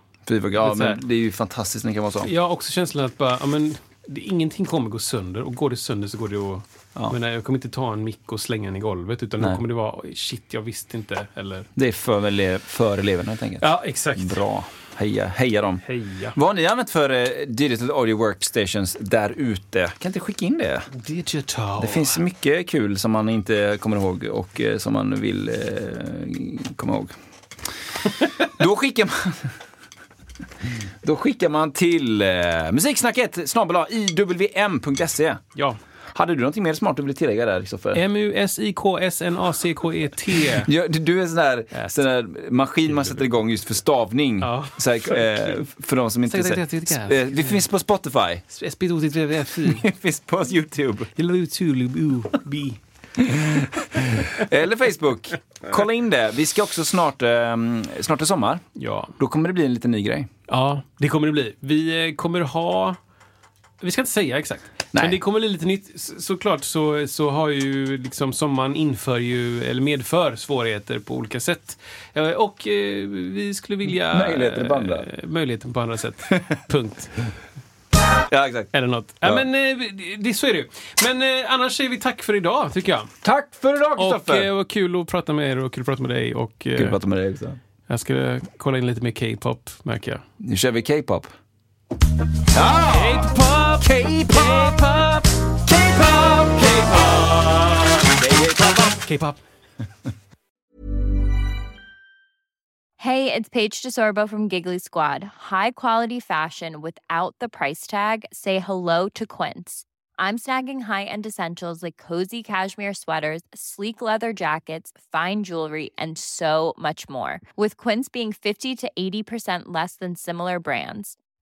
Ja, men det är ju fantastiskt när det kan vara så. Jag har också känslan att bara, ja men det, ingenting kommer gå sönder och går det sönder så går det att... Ja. Jag, menar, jag kommer inte ta en mick och slänga den i golvet utan Nej. kommer det vara, "Oj, shit jag visste inte. Eller... Det är för, väl- för eleverna helt enkelt. Ja, exakt. Bra. Heja, heja dem. Heja. Vad har ni använt för eh, digital audio workstations där ute? Kan inte skicka in det? Digital. Det finns mycket kul som man inte kommer ihåg och eh, som man vill eh, komma ihåg. (laughs) Då skickar man... Då skickar man till eh, musiksnacket snabel iwm.se. Ja. Hade du någonting mer smart du ville tillägga där, Kristoffer? M-U-S-I-K-S-N-A-C-K-E-T. Du är en sån där, sån där maskin man sätter igång just för stavning. Ja. Så här, eh, för de som inte... Säkert, säkert. Eh, Vi finns på Spotify. Vi (laughs) finns på YouTube. Eller Facebook. Kolla in det. Vi ska också snart, eh, snart är sommar. Ja. Då kommer det bli en liten ny grej. ja, det kommer det bli. Vi eh, kommer ha... Vi ska inte säga exakt. Nej. Men det kommer bli lite nytt. Såklart så, så har ju liksom sommaren inför ju, eller medför svårigheter på olika sätt. Eh, Och eh, vi skulle vilja... Möjligheter på andra. eh, Möjligheter på andra sätt. (laughs) Punkt. Ja, exakt. Eller något. Ja. Ja. men eh, det, det, så är det ju. Men eh, annars säger vi tack för idag, tycker jag. Tack för idag, Och Kristoffer! eh, vad kul att prata med er och kul att prata med dig. Och, eh, Kul att prata med dig också. jag ska kolla in lite mer K-pop, märker jag. Nu kör vi K-pop. K-pop! K-pop! K-pop! K-pop! K-pop! Hey, it's Paige DeSorbo from Giggly Squad. High quality fashion without the price tag. Say hello to Quince. I'm snagging high-end essentials like cozy cashmere sweaters, sleek leather jackets, fine jewelry, and so much more. With Quince being 50 to 80% less than similar brands.